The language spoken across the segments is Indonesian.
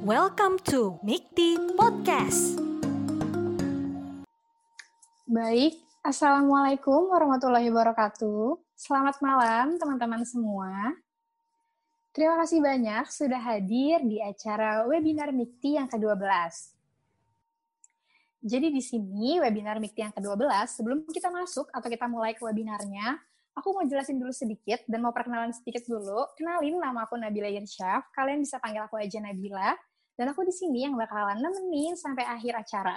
Welcome to Mikti Podcast. Baik, Assalamualaikum warahmatullahi wabarakatuh. Selamat malam teman-teman semua. Terima kasih banyak sudah hadir di acara webinar Mikti yang ke-12. Jadi di sini webinar Mikti yang ke-12, sebelum kita masuk atau kita mulai ke webinarnya, aku mau jelasin dulu sedikit dan mau perkenalan sedikit dulu. Kenalin nama aku Nabila Irsyaf, kalian bisa panggil aku aja Nabila. Dan aku di sini yang bakalan nemenin sampai akhir acara.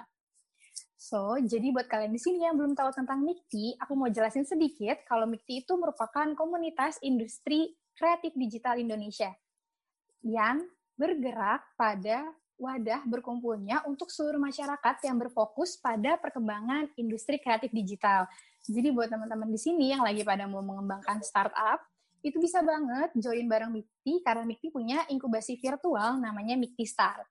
So, jadi buat kalian di sini yang belum tahu tentang Mikti, aku mau jelasin sedikit kalau Mikti itu merupakan komunitas industri kreatif digital Indonesia yang bergerak pada wadah berkumpulnya untuk seluruh masyarakat yang berfokus pada perkembangan industri kreatif digital. Jadi buat teman-teman di sini yang lagi pada mau mengembangkan startup, itu bisa banget join bareng Mikti karena Mikti punya inkubasi virtual namanya Mikti Start.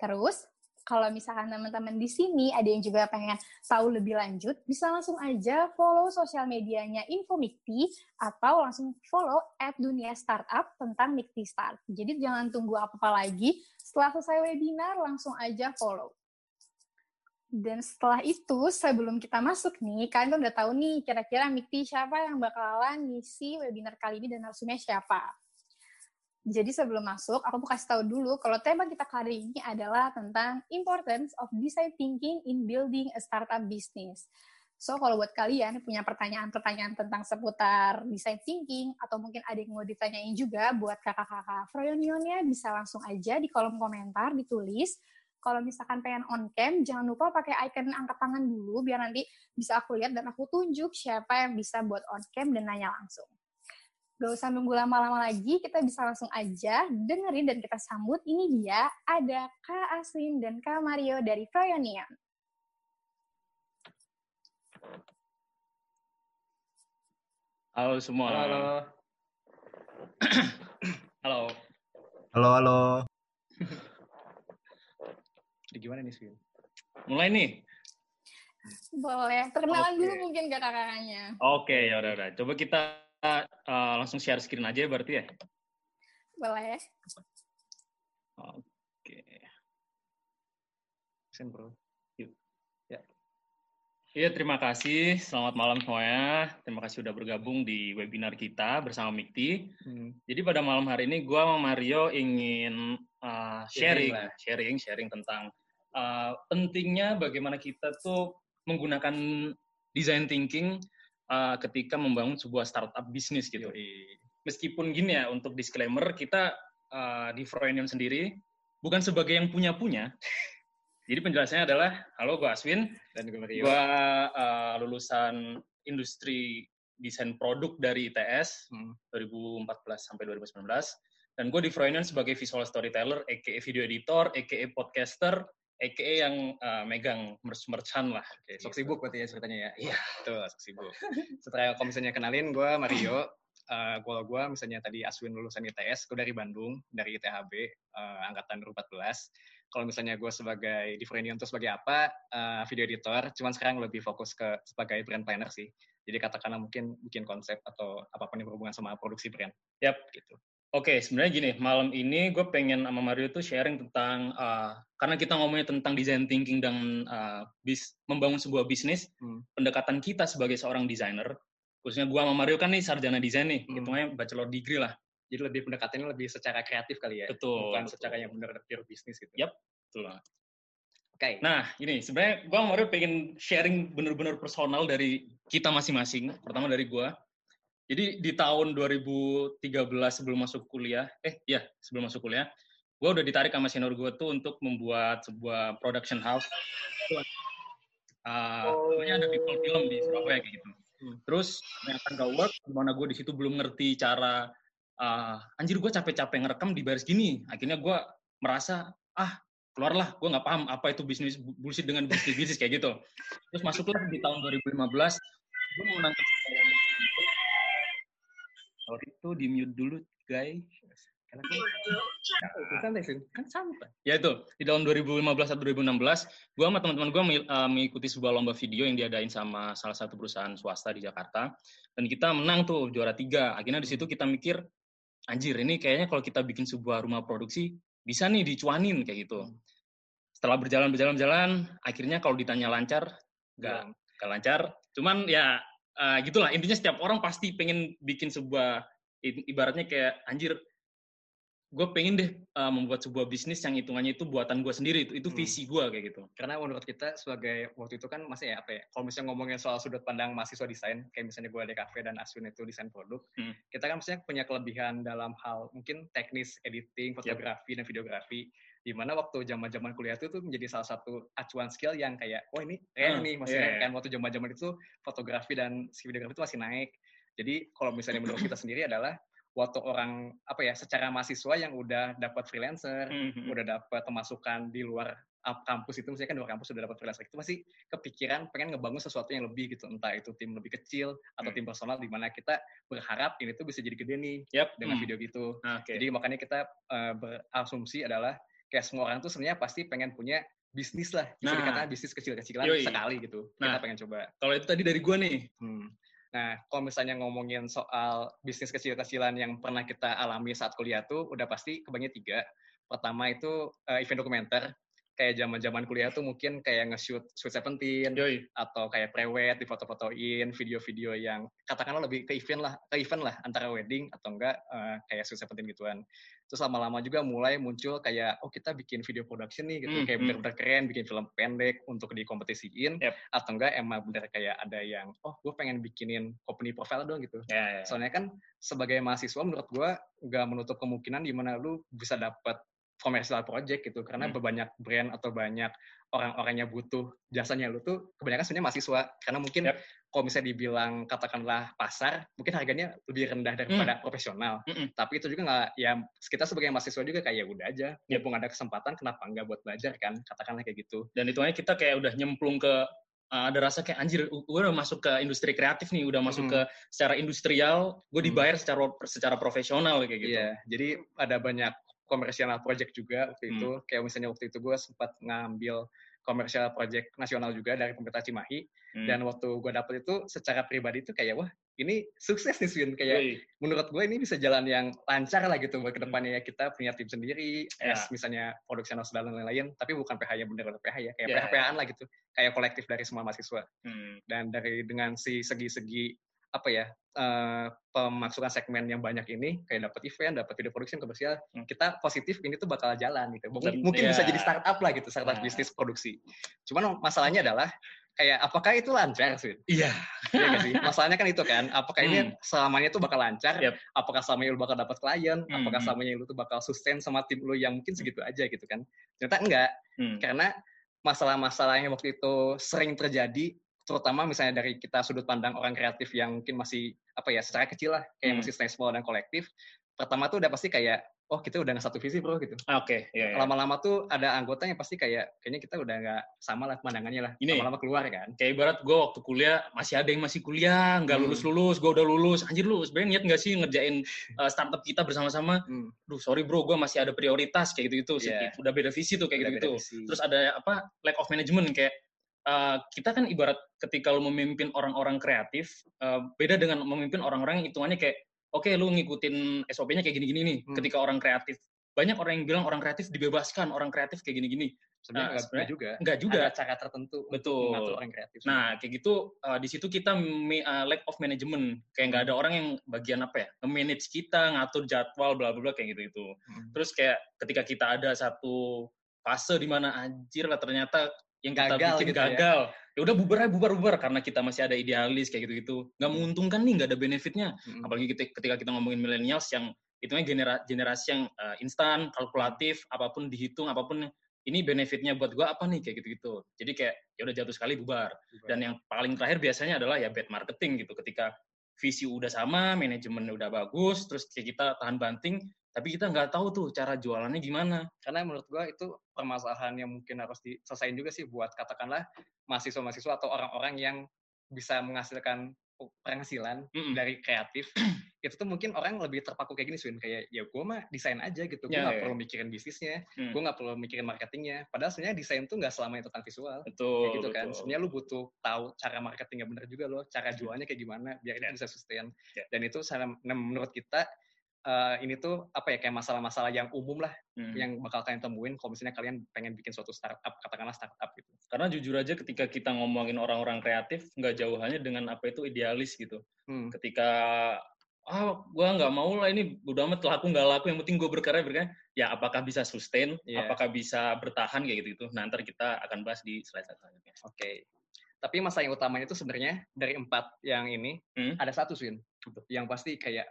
Terus, kalau misalkan teman-teman di sini ada yang juga pengen tahu lebih lanjut, bisa langsung aja follow sosial medianya Info Mikti atau langsung follow at Dunia Startup tentang Mikti Start. Jadi jangan tunggu apa-apa lagi, setelah selesai webinar langsung aja follow. Dan setelah itu, sebelum kita masuk nih, kalian kan udah tahu nih kira-kira Mikti siapa yang bakalan ngisi webinar kali ini dan narasumnya siapa. Jadi sebelum masuk, aku mau kasih tahu dulu kalau tema kita kali ini adalah tentang importance of design thinking in building a startup business. So, kalau buat kalian punya pertanyaan-pertanyaan tentang seputar design thinking, atau mungkin ada yang mau ditanyain juga buat kakak-kakak Froyonionnya, bisa langsung aja di kolom komentar ditulis kalau misalkan pengen on cam, jangan lupa pakai icon angkat tangan dulu biar nanti bisa aku lihat dan aku tunjuk siapa yang bisa buat on cam dan nanya langsung. Gak usah nunggu lama-lama lagi, kita bisa langsung aja dengerin dan kita sambut. Ini dia, ada Kak Aswin dan Kak Mario dari Froyonian. Halo semua. Halo. Halo. Halo, halo. Jadi gimana nih, Swin? Mulai nih. Boleh, perkenalan Oke. dulu mungkin ke kakaknya. Oke, ya udah udah. Coba kita uh, langsung share screen aja berarti ya. Boleh. Oke. Sen, bro. Iya, terima kasih. Selamat malam semuanya. Terima kasih sudah bergabung di webinar kita bersama Mikti. Hmm. Jadi pada malam hari ini gue sama Mario ingin uh, sharing, Sharing sharing, sharing tentang uh, pentingnya bagaimana kita tuh menggunakan design thinking uh, ketika membangun sebuah startup bisnis gitu. Yoi. Meskipun gini ya, untuk disclaimer kita uh, di Froyonion sendiri bukan sebagai yang punya-punya. Jadi penjelasannya adalah, halo gue Aswin, Dan gue Mario. gue uh, lulusan industri desain produk dari ITS Hmm. 2014 sampai 2019 dan gue di Froyonion sebagai visual storyteller, aka video editor, aka podcaster, aka yang uh, megang merch merchan lah. Oke, sok Gitu. sibuk berarti ya ceritanya ya. Iya. Tuh, sok sibuk. Setelah kalau misalnya kenalin, gue Mario. Eh kalau gue misalnya tadi Aswin lulusan ITS, gue dari Bandung, dari ITHB, eh, angkatan 2014. Kalau misalnya gue sebagai di Frenion tuh sebagai apa? Eh, video editor, cuman sekarang lebih fokus ke sebagai brand planner sih. Jadi katakanlah mungkin bikin konsep atau apa pun yang berhubungan sama produksi brand. Yap. Gitu. Oke, sebenarnya gini, malam ini gue pengen sama Mario tuh sharing tentang uh, karena kita ngomongnya tentang design thinking dan uh, bis, membangun sebuah bisnis, Hmm. pendekatan kita sebagai seorang desainer, khususnya gue sama Mario kan nih sarjana desain nih, Hmm. hitungannya bachelor degree lah. Jadi lebih pendekatannya lebih secara kreatif kali ya. Betul, Bukan betul. secara yang benar pure bisnis gitu. Yap. Betul. Oke. Nah, ini sebenarnya gue sama Mario pengen sharing bener-bener personal dari kita masing-masing. Pertama dari gue. Jadi di tahun 2013 sebelum masuk kuliah, eh ya sebelum masuk kuliah, gue udah ditarik sama senior gue tuh untuk membuat sebuah production house. Uh, namanya ada People Film di Surabaya kayak gitu. Hmm. Terus ternyata nggak work, di mana gue di situ belum ngerti cara, uh, anjir gue capek-capek ngerekam dibayar segini. Akhirnya gue merasa, ah keluarlah, gue nggak paham apa itu bisnis bullshit dengan bisnis bisnis kayak gitu. Terus masuklah di tahun 2015, gue mau nangkep Sorry itu di mute dulu guys. Karena kan santai sih, kan santai. Ya itu di tahun 2015 atau 2016, gue sama teman-teman gue mengikuti sebuah lomba video yang diadain sama salah satu perusahaan swasta di Jakarta, dan kita menang tuh juara tiga. Akhirnya di situ kita mikir, anjir ini kayaknya kalau kita bikin sebuah rumah produksi bisa nih dicuanin kayak gitu. Hmm. Setelah berjalan berjalan berjalan, akhirnya kalau ditanya lancar, nggak Belum. nggak lancar. Cuman ya eh, gitulah. Intinya setiap orang pasti pengen bikin sebuah ibaratnya kayak anjir gue pengen deh eh, membuat sebuah bisnis yang hitungannya itu buatan gue sendiri. Itu itu Hmm. visi gue kayak gitu. Karena menurut kita sebagai waktu itu kan masih ya apa ya kalau misalnya ngomongin soal sudut pandang mahasiswa desain kayak misalnya gue ada kafe dan Aswin itu desain produk Hmm. kita kan misalnya punya kelebihan dalam hal mungkin teknis editing fotografi dan videografi di mana waktu zaman zaman kuliah itu tuh menjadi salah satu acuan skill yang kayak wah ini keren Hmm, nih maksudnya iya. kan waktu zaman zaman itu fotografi dan videografi itu masih naik jadi kalau misalnya menurut kita sendiri adalah waktu orang apa ya secara mahasiswa yang udah dapat freelancer Mhm. udah dapat pemasukan di luar kampus itu misalnya kan di luar kampus udah dapat freelancer itu pasti kepikiran pengen ngebangun sesuatu yang lebih gitu entah itu tim lebih kecil atau Hmm. tim personal di mana kita berharap ini tuh bisa jadi gede nih Yap. dengan Hmm. video gitu oke. jadi makanya kita eh, berasumsi adalah kayak semua orang tuh sebenarnya pasti pengen punya bisnis lah bisa Nah. dikatakan bisnis kecil-kecilan sekali gitu kita Nah. pengen coba kalau itu tadi dari gue nih Hmm. Nah, kalau misalnya ngomongin soal bisnis kecil-kecilan yang pernah kita alami saat kuliah tuh udah pasti kebanyakan tiga. Pertama itu eh, event dokumenter. Kayak zaman-zaman kuliah tuh mungkin kayak nge-shoot Sweet Seventeen Yoi. atau kayak prewed difoto-fotoin, video-video yang katakanlah lebih ke event lah, ke event lah antara wedding atau enggak eh, kayak Sweet Seventeen gituan. Terus lama-lama juga mulai muncul kayak oh kita bikin video production nih gitu, Hmm, kayak hmm. bener-bener keren, bikin film pendek untuk dikompetisiin Yep. atau enggak emang bener kayak ada yang oh gue pengen bikinin company profile dong gitu. Ya, ya. Soalnya kan sebagai mahasiswa menurut gue nggak menutup kemungkinan di mana lu bisa dapat komersial project gitu karena Hmm. banyak brand atau banyak orang-orangnya butuh jasanya lu tuh kebanyakan sebenarnya mahasiswa karena mungkin Yep. kalau misalnya dibilang katakanlah pasar mungkin harganya lebih rendah daripada profesional Mm-mm. tapi itu juga nggak ya kita sebagai mahasiswa juga kayak ya udah aja Yep. mumpung ada kesempatan kenapa nggak buat belajar kan katakanlah kayak gitu dan hitungannya kita kayak udah nyemplung ke uh, ada rasa kayak anjir gue udah masuk ke industri kreatif nih udah masuk Mm. ke secara industrial gue Mm. dibayar secara secara profesional kayak gitu Iya, jadi ada banyak komersial project juga waktu Hmm. itu. Kayak misalnya waktu itu gue sempat ngambil komersial project nasional juga dari pemerintah Cimahi. Hmm. Dan waktu gue dapet itu secara pribadi itu kayak, wah ini sukses nih Swin. Kayak menurut gue ini bisa jalan yang lancar lah gitu buat ke depannya ya. Kita punya tim sendiri, Ya. as misalnya produksi house dan lain-lain. Tapi bukan PH yang bener-bener PH ya. Kayak Ya, PH-PHan lah gitu. Kayak kolektif dari semua mahasiswa Hmm. dan dari dengan si segi-segi apa ya eh, pemasukan segmen yang banyak ini kayak dapat event, dapat video production komersial, Hmm. kita positif ini tuh bakal jalan gitu. Mungkin, Dan- mungkin bisa jadi startup lah gitu, startup Nah. bisnis produksi. Cuman masalahnya adalah kayak apakah itu lancar sih? iya Iya sih? Masalahnya kan itu kan, apakah ini Hmm. selamanya itu bakal lancar? Yep. Apakah selamanya lu bakal dapat klien? Hmm, Apakah hmm. selamanya lu tuh bakal sustain sama tim lu yang mungkin segitu aja gitu kan? Ternyata enggak Hmm. karena masalah-masalah yang waktu itu sering terjadi terutama misalnya dari kita sudut pandang orang kreatif yang mungkin masih apa ya secara kecil lah kayak Hmm. masih small dan kolektif pertama tuh udah pasti kayak oh kita udah nggak satu visi bro gitu oke ya, ya. lama-lama tuh ada anggota yang pasti kayak kayaknya kita udah nggak sama lah pandangannya lah Ini. lama-lama keluar kan kayak ibarat gue waktu kuliah masih ada yang masih kuliah nggak Hmm. lulus lulus gue udah lulus anjir lu sebenarnya niat nggak sih ngerjain uh, startup kita bersama-sama Hmm, duh sorry bro gue masih ada prioritas kayak gitu gitu Iya. udah beda visi tuh kayak udah gitu gitu terus ada apa lack of management kayak uh, kita kan ibarat ketika lu memimpin orang-orang kreatif uh, beda dengan memimpin orang-orang yang hitungannya kayak oke lu ngikutin SOP-nya kayak gini-gini nih Hmm. ketika orang kreatif banyak orang yang bilang orang kreatif dibebaskan orang kreatif kayak gini-gini sebenarnya nah, nggak sebenarnya juga enggak juga ada cara tertentu Betul. mengatur orang kreatif Nah, kayak gitu uh, di situ kita me- uh, lack of management. Kayak nggak ada orang yang bagian apa ya, manage kita, ngatur jadwal, bla bla bla kayak gitu itu. Hmm. Terus kayak ketika kita ada satu fase di mana anjir lah ternyata yang kita Gagal bikin gitu ya. gagal. Ya udah bubar aja bubar bubar karena kita masih ada idealis kayak gitu gitu. Nggak menguntungkan nih, nggak ada benefitnya. Hmm. Apalagi kita, ketika kita ngomongin millennials yang itu genera, generasi yang uh, instan, kalkulatif, apa pun dihitung, apa pun ini benefitnya buat gua apa nih kayak gitu-gitu. Jadi kayak ya udah jatuh sekali bubar. Dan yang paling terakhir biasanya adalah ya bad marketing gitu. Ketika visi udah sama, manajemen udah bagus, terus kayak kita tahan banting, tapi kita nggak tahu tuh cara jualannya gimana. karena menurut gua itu permasalahan yang mungkin harus diselesain juga sih buat katakanlah mahasiswa-mahasiswa atau orang-orang yang bisa menghasilkan penghasilan Mm-mm. dari kreatif itu tuh mungkin orang lebih terpaku kayak gini Swin kayak ya gue mah desain aja gitu gue Ya, nggak ya. perlu mikirin bisnisnya Hmm. gue nggak perlu mikirin marketingnya padahal sebenarnya desain tuh nggak selamanya tentang visual Betul. kayak gitu kan betul. sebenarnya lu butuh tahu cara marketingnya bener juga loh cara jualnya kayak gimana biar Ya. itu bisa sustain Ya. dan itu sana- nah, menurut kita eh, ini tuh apa ya kayak masalah-masalah yang umum lah Hmm. yang bakal kalian temuin kalau misalnya kalian pengen bikin suatu startup katakanlah startup gitu. Karena jujur aja ketika kita ngomongin orang-orang kreatif, nggak jauh hanya dengan apa itu idealis gitu. Hmm. Ketika ah gua nggak mau lah ini udah amat laku nggak laku yang penting gue berkarya berkarya ya apakah bisa sustain Iya. apakah bisa bertahan kayak gitu gitu nah ntar kita akan bahas di slide selanjutnya Oke. Tapi masalah yang utamanya itu sebenarnya dari empat yang ini Hmm. ada satu Swin yang pasti kayak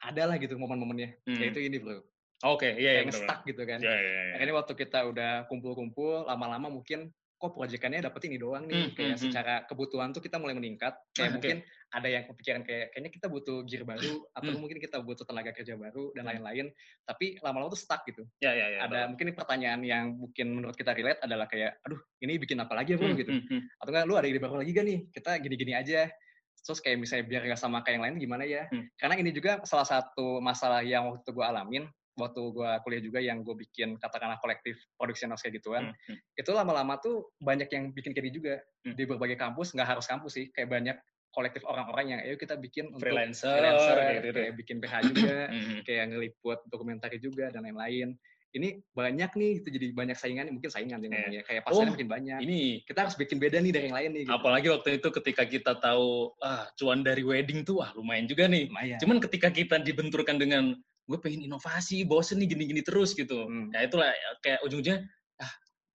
ada lah gitu momen-momennya. Hmm. Yaitu ini bro. oke iya iya Kayak benar stuck gitu kan. ya, ya, ya. Akhirnya waktu kita udah kumpul-kumpul, lama-lama mungkin kok proyekannya dapet ini doang nih. Hmm, kayak hmm, hmm. secara kebutuhan tuh kita mulai meningkat. Kayak Ah, oke. mungkin ada yang kepikiran kayak kayaknya kita butuh gear baru atau Hmm. mungkin kita butuh tenaga kerja baru dan Hmm. lain-lain. Tapi lama-lama tuh stuck gitu. ya ya ya ada mungkin pertanyaan yang mungkin menurut kita relate adalah kayak, aduh ini bikin apa lagi ya bro Hmm, gitu. hmm, hmm. Atau enggak lu ada ide baru lagi gak nih? Kita gini-gini aja. Terus kayak misalnya biar gak sama kayak yang lain gimana ya? Hmm. Karena ini juga salah satu masalah yang waktu gue alamin waktu gue kuliah juga yang gue bikin katakanlah kolektif produksi naskah gituan Hmm, hmm. itu lama-lama tuh banyak yang bikin kayak gitu juga Hmm. di berbagai kampus nggak harus kampus sih kayak banyak kolektif orang-orang yang ayo kita bikin untuk freelancer, freelancer kayak gitu kayak bikin PH juga Hmm, hmm. kayak ngeliput dokumenter juga dan lain-lain ini banyak nih itu jadi banyak saingan mungkin saingan sih Iya. ngomongnya kayak pasarnya Oh, makin banyak ini kita harus bikin beda nih dari yang lain nih gitu. apalagi waktu itu ketika kita tahu ah cuan dari wedding tuh wah lumayan juga nih lumayan cuman ketika kita dibenturkan dengan gue pengen inovasi bosen nih gini-gini terus gitu Hmm. ya itulah ya, kayak ujung-ujungnya ah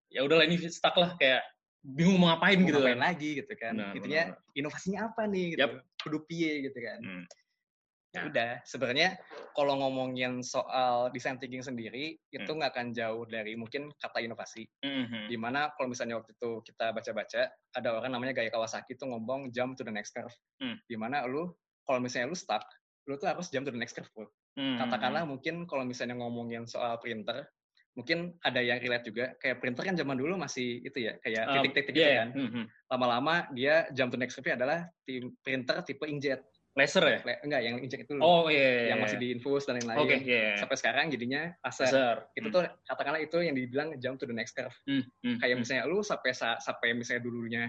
ya udahlah ini stuck lah kayak bingung mau ngapain mau gitu ngapain kan lagi gitu kan Benar, intinya benar, inovasinya apa nih gitu Yap. kudu piye gitu kan Hmm. ya Nah. udah sebenarnya kalau ngomongin soal design thinking sendiri itu Hmm. nggak akan jauh dari mungkin kata inovasi Mhm. di mana kalau misalnya waktu itu kita baca-baca ada orang namanya Gaya Kawasaki tuh ngomong jump to the next curve Hmm. di mana lu kalau misalnya lu stuck lu tuh harus jump to the next curve bro. Mhm. katakanlah mungkin kalau misalnya ngomongin soal printer mungkin ada yang relate juga kayak printer kan zaman dulu masih itu ya kayak Um, titik-titik iya, gitu iya. kan. Mhm. lama-lama dia jump to next adalah tim printer tipe inkjet. Laser ya? Le- enggak yang inkjet itu oh iya iya, yang masih diinfus dan lain-lain. Oke iya sampai sekarang jadinya laser, laser itu tuh katakanlah itu yang dibilang jump to the next curve. Hmm, hmm, kayak hmm. misalnya lu sampai sa- sampai misalnya dulunya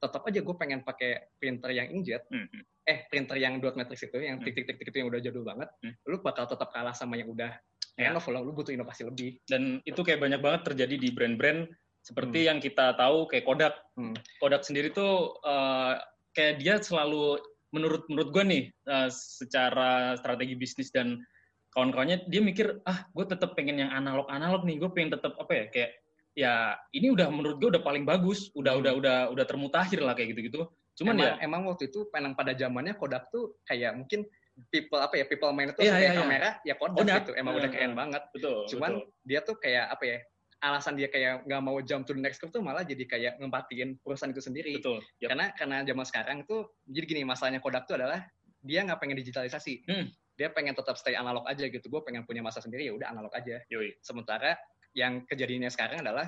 tetap aja gue pengen pakai printer yang inkjet Hmm, hmm. eh printer yang dot matrix itu yang Hmm. tik-tik-tik itu yang udah jadul banget Hmm. lu bakal tetap kalah sama yang udah Ya. end of lah, lu butuh inovasi lebih dan itu kayak banyak banget terjadi di brand-brand seperti yang kita tahu kayak Kodak. Hmm. Kodak sendiri tuh eh, kayak dia selalu menurut menurut gue nih eh, secara strategi bisnis dan kawan-kawannya dia mikir ah gue tetap pengen yang analog analog nih gue pengen tetap apa ya kayak ya ini udah menurut gue udah paling bagus udah Hmm. udah udah udah termutakhir lah kayak gitu gitu cuman emang, ya emang waktu itu emang pada zamannya Kodak tuh kayak mungkin people apa ya people main itu Iya, pakai iya, iya. kamera ya Kodak Kodak. gitu emang Hmm, udah keren hmm. banget betul cuman betul. dia tuh kayak apa ya alasan dia kayak nggak mau jump to the next curve tuh malah jadi kayak ngempatiin perusahaan itu sendiri betul Yap. karena karena zaman sekarang tuh jadi gini masalahnya Kodak tuh adalah dia nggak pengen digitalisasi Hmm. dia pengen tetap stay analog aja gitu gue pengen punya masa sendiri ya udah analog aja Yoi. sementara yang kejadiannya sekarang adalah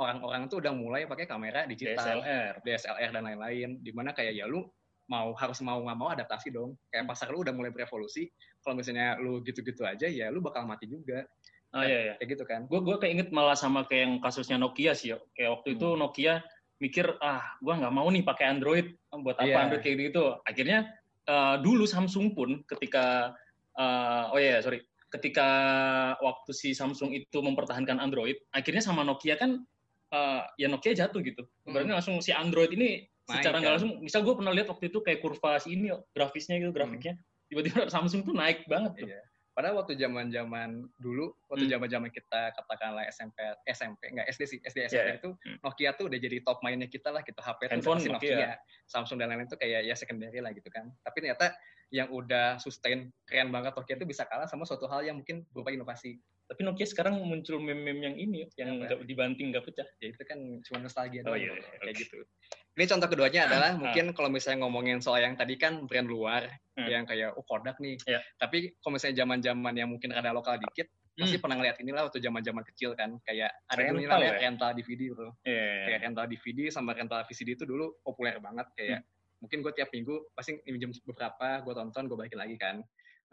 orang-orang tuh udah mulai pakai kamera digital DSLR DSLR dan lain-lain. Di mana kayak ya lu mau harus mau nggak mau adaptasi dong. Kayak pasar lu udah mulai berevolusi kalau misalnya lu gitu-gitu aja ya lu bakal mati juga. Oh iya iya. Kayak gitu kan. Gue gue keinget malah sama kayak yang kasusnya Nokia sih kayak waktu itu Hmm. Nokia mikir ah gue nggak mau nih pakai Android buat apa Iya. Android kayak gitu. Akhirnya eh, dulu Samsung pun ketika eh, oh iya sorry ketika waktu si Samsung itu mempertahankan Android akhirnya sama Nokia kan eh, ya Nokia jatuh gitu berarti langsung si Android ini Main, secara nggak kan? langsung misal gue pernah lihat waktu itu kayak kurva si ini grafisnya gitu grafiknya tiba-tiba Samsung tuh naik banget tuh. Iya. Padahal waktu zaman-zaman dulu, waktu Hmm. zaman-zaman kita katakanlah SMP, SMP enggak SD sih, SD SMP Iya, iya. itu Hmm. Nokia tuh udah jadi top mainnya kita lah, gitu HP tuh Handphone Nokia. Nokia. Samsung dan lain-lain tuh kayak ya secondary lah gitu kan. Tapi ternyata yang udah sustain keren banget Nokia itu bisa kalah sama suatu hal yang mungkin berupa inovasi. Tapi Nokia sekarang muncul meme-meme yang ini, yang nggak dibanting nggak pecah. Ya itu kan cuma nostalgia Oh, doang, iya, iya, kayak oke. gitu. Ini contoh keduanya adalah Ah. mungkin kalau misalnya ngomongin soal yang tadi kan brand luar Hmm. yang kayak oh Kodak nih. Iya. Tapi kalau misalnya zaman-zaman yang mungkin rada lokal dikit, pasti pernah ngeliat inilah waktu zaman-zaman kecil kan kayak ada Hmm. Rental namanya ya? rental DVD bro. Iya. Kayak rental DVD sama rental VCD itu dulu populer banget kayak Hmm. Mungkin gue tiap minggu pasti minjem beberapa, gue tonton, gue balikin lagi kan.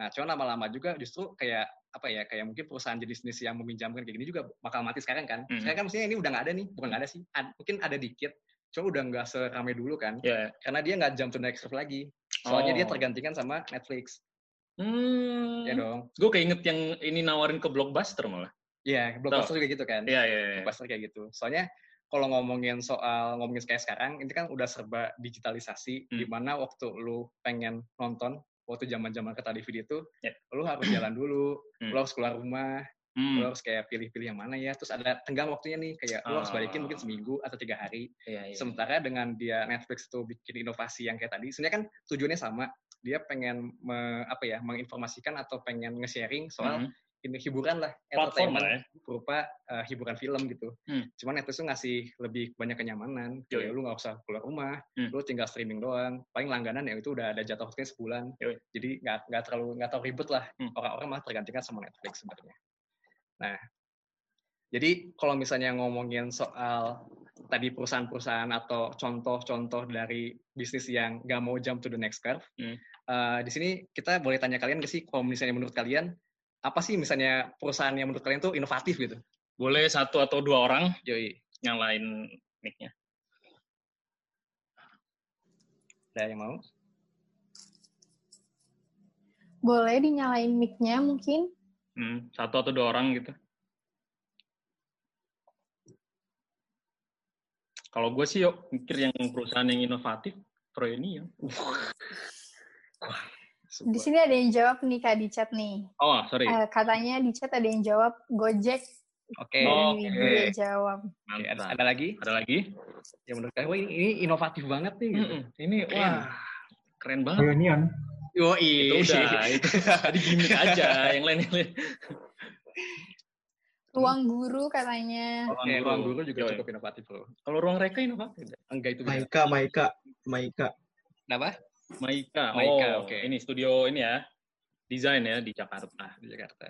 Nah, cuman lama-lama juga justru kayak apa ya, kayak mungkin perusahaan jenis-jenis yang meminjamkan kayak gini juga bakal mati sekarang kan. Hmm. Sekarang kan mestinya ini udah nggak ada nih, bukan nggak ada sih, Ad- mungkin ada dikit, cuma udah nggak seramai dulu kan. Iya. Karena dia nggak jump to next curve lagi. Soalnya dia Oh. tergantikan sama Netflix. Hmm. Ya dong. Gue keinget yang ini nawarin ke Blockbuster malah. Iya, blockbuster juga gitu kan. Iya, iya, iya. Blockbuster kayak gitu. Soalnya kalau ngomongin soal ngomongin kayak sekarang, ini kan udah serba digitalisasi, Hmm. di mana waktu lu pengen nonton, waktu zaman-zaman kata DVD itu, Ya. lu harus jalan dulu, Hmm. lu harus keluar rumah, Hmm. lu harus kayak pilih-pilih yang mana ya, terus ada tenggang waktunya nih, kayak lu harus balikin mungkin seminggu atau tiga hari. Iya, iya. Sementara dengan dia Netflix tuh bikin inovasi yang kayak tadi, sebenarnya kan tujuannya sama, dia pengen me- apa ya, menginformasikan atau pengen nge-sharing soal Hmm. Ini hiburan lah, Platform entertainment lah ya. berupa uh, hiburan film gitu. Hmm. Cuman Netflix tuh ngasih lebih banyak kenyamanan. Yoi. Kayak lu nggak usah keluar rumah, Hmm. lu tinggal streaming doang. Paling langganan ya itu udah ada jatuh waktunya sebulan. Yoi. Jadi nggak nggak terlalu nggak terlalu ribet lah. Hmm. Orang-orang malah tergantikan sama Netflix sebenarnya. Nah, jadi kalau misalnya ngomongin soal tadi perusahaan-perusahaan atau contoh-contoh dari bisnis yang nggak mau jump to the next curve, Hmm. uh, di sini kita boleh tanya kalian nggak sih, kalau misalnya menurut kalian apa sih misalnya perusahaan yang menurut kalian tuh inovatif gitu? Boleh satu atau dua orang Yoi, nyalain mic-nya. ada yang mau? Boleh dinyalain mic-nya mungkin? Hmm, satu atau dua orang gitu. Kalau gue sih yuk mikir yang perusahaan yang inovatif, Proenio. Di sini ada yang jawab nih Kak di chat nih. Oh, sorry. Eh, katanya di chat ada yang jawab Gojek Oke. Oh, oke. Wibu dia jawab. Oke, ada, ada lagi Ada lagi? yang menurut kalian, wah ini, ini inovatif banget nih. Gitu. Mm-mm. Ini wah keren banget. Reunion. Yoi. Itu udah, itu tadi gimmick aja. Yang lain yang lain. Ruang guru katanya. Oke, ruang guru juga Yoi. cukup inovatif bro. Kalau ruang reka inovatif. nggak? Enggak itu. Maika, Maika, Maika. Kenapa? Maika. Maika, oh, oke. Ini studio ini ya. Desain ya di Jakarta. Di Jakarta.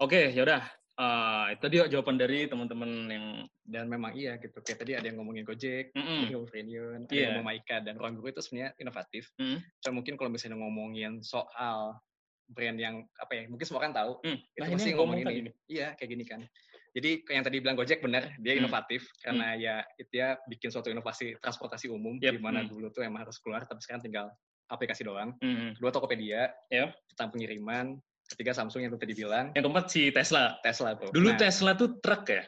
Oke, yaudah. Eh, itu dia jawaban dari teman-teman yang Dan memang iya gitu. Kayak tadi ada yang ngomongin Gojek, ada Mm-mm. yang ngomong Reunion, ada Iya. yang Maika, dan ruang guru itu sebenarnya inovatif. Mm. Cuma mungkin kalau misalnya ngomongin soal brand yang apa ya, mungkin semua kan tahu. Hmm. Itu Nah, pasti ngomong ini. Iya, kayak gini kan. Jadi yang tadi bilang Gojek benar, dia Hmm. inovatif karena ya itu dia bikin suatu inovasi transportasi umum Yep, di mana hmm. dulu tuh emang harus keluar tapi sekarang tinggal aplikasi doang. Mm-mm. Kedua Tokopedia, Yep. tentang pengiriman. Ketiga Samsung yang tadi bilang, Yang keempat si Tesla. Tesla tuh. Dulu Nah, Tesla tuh truk ya?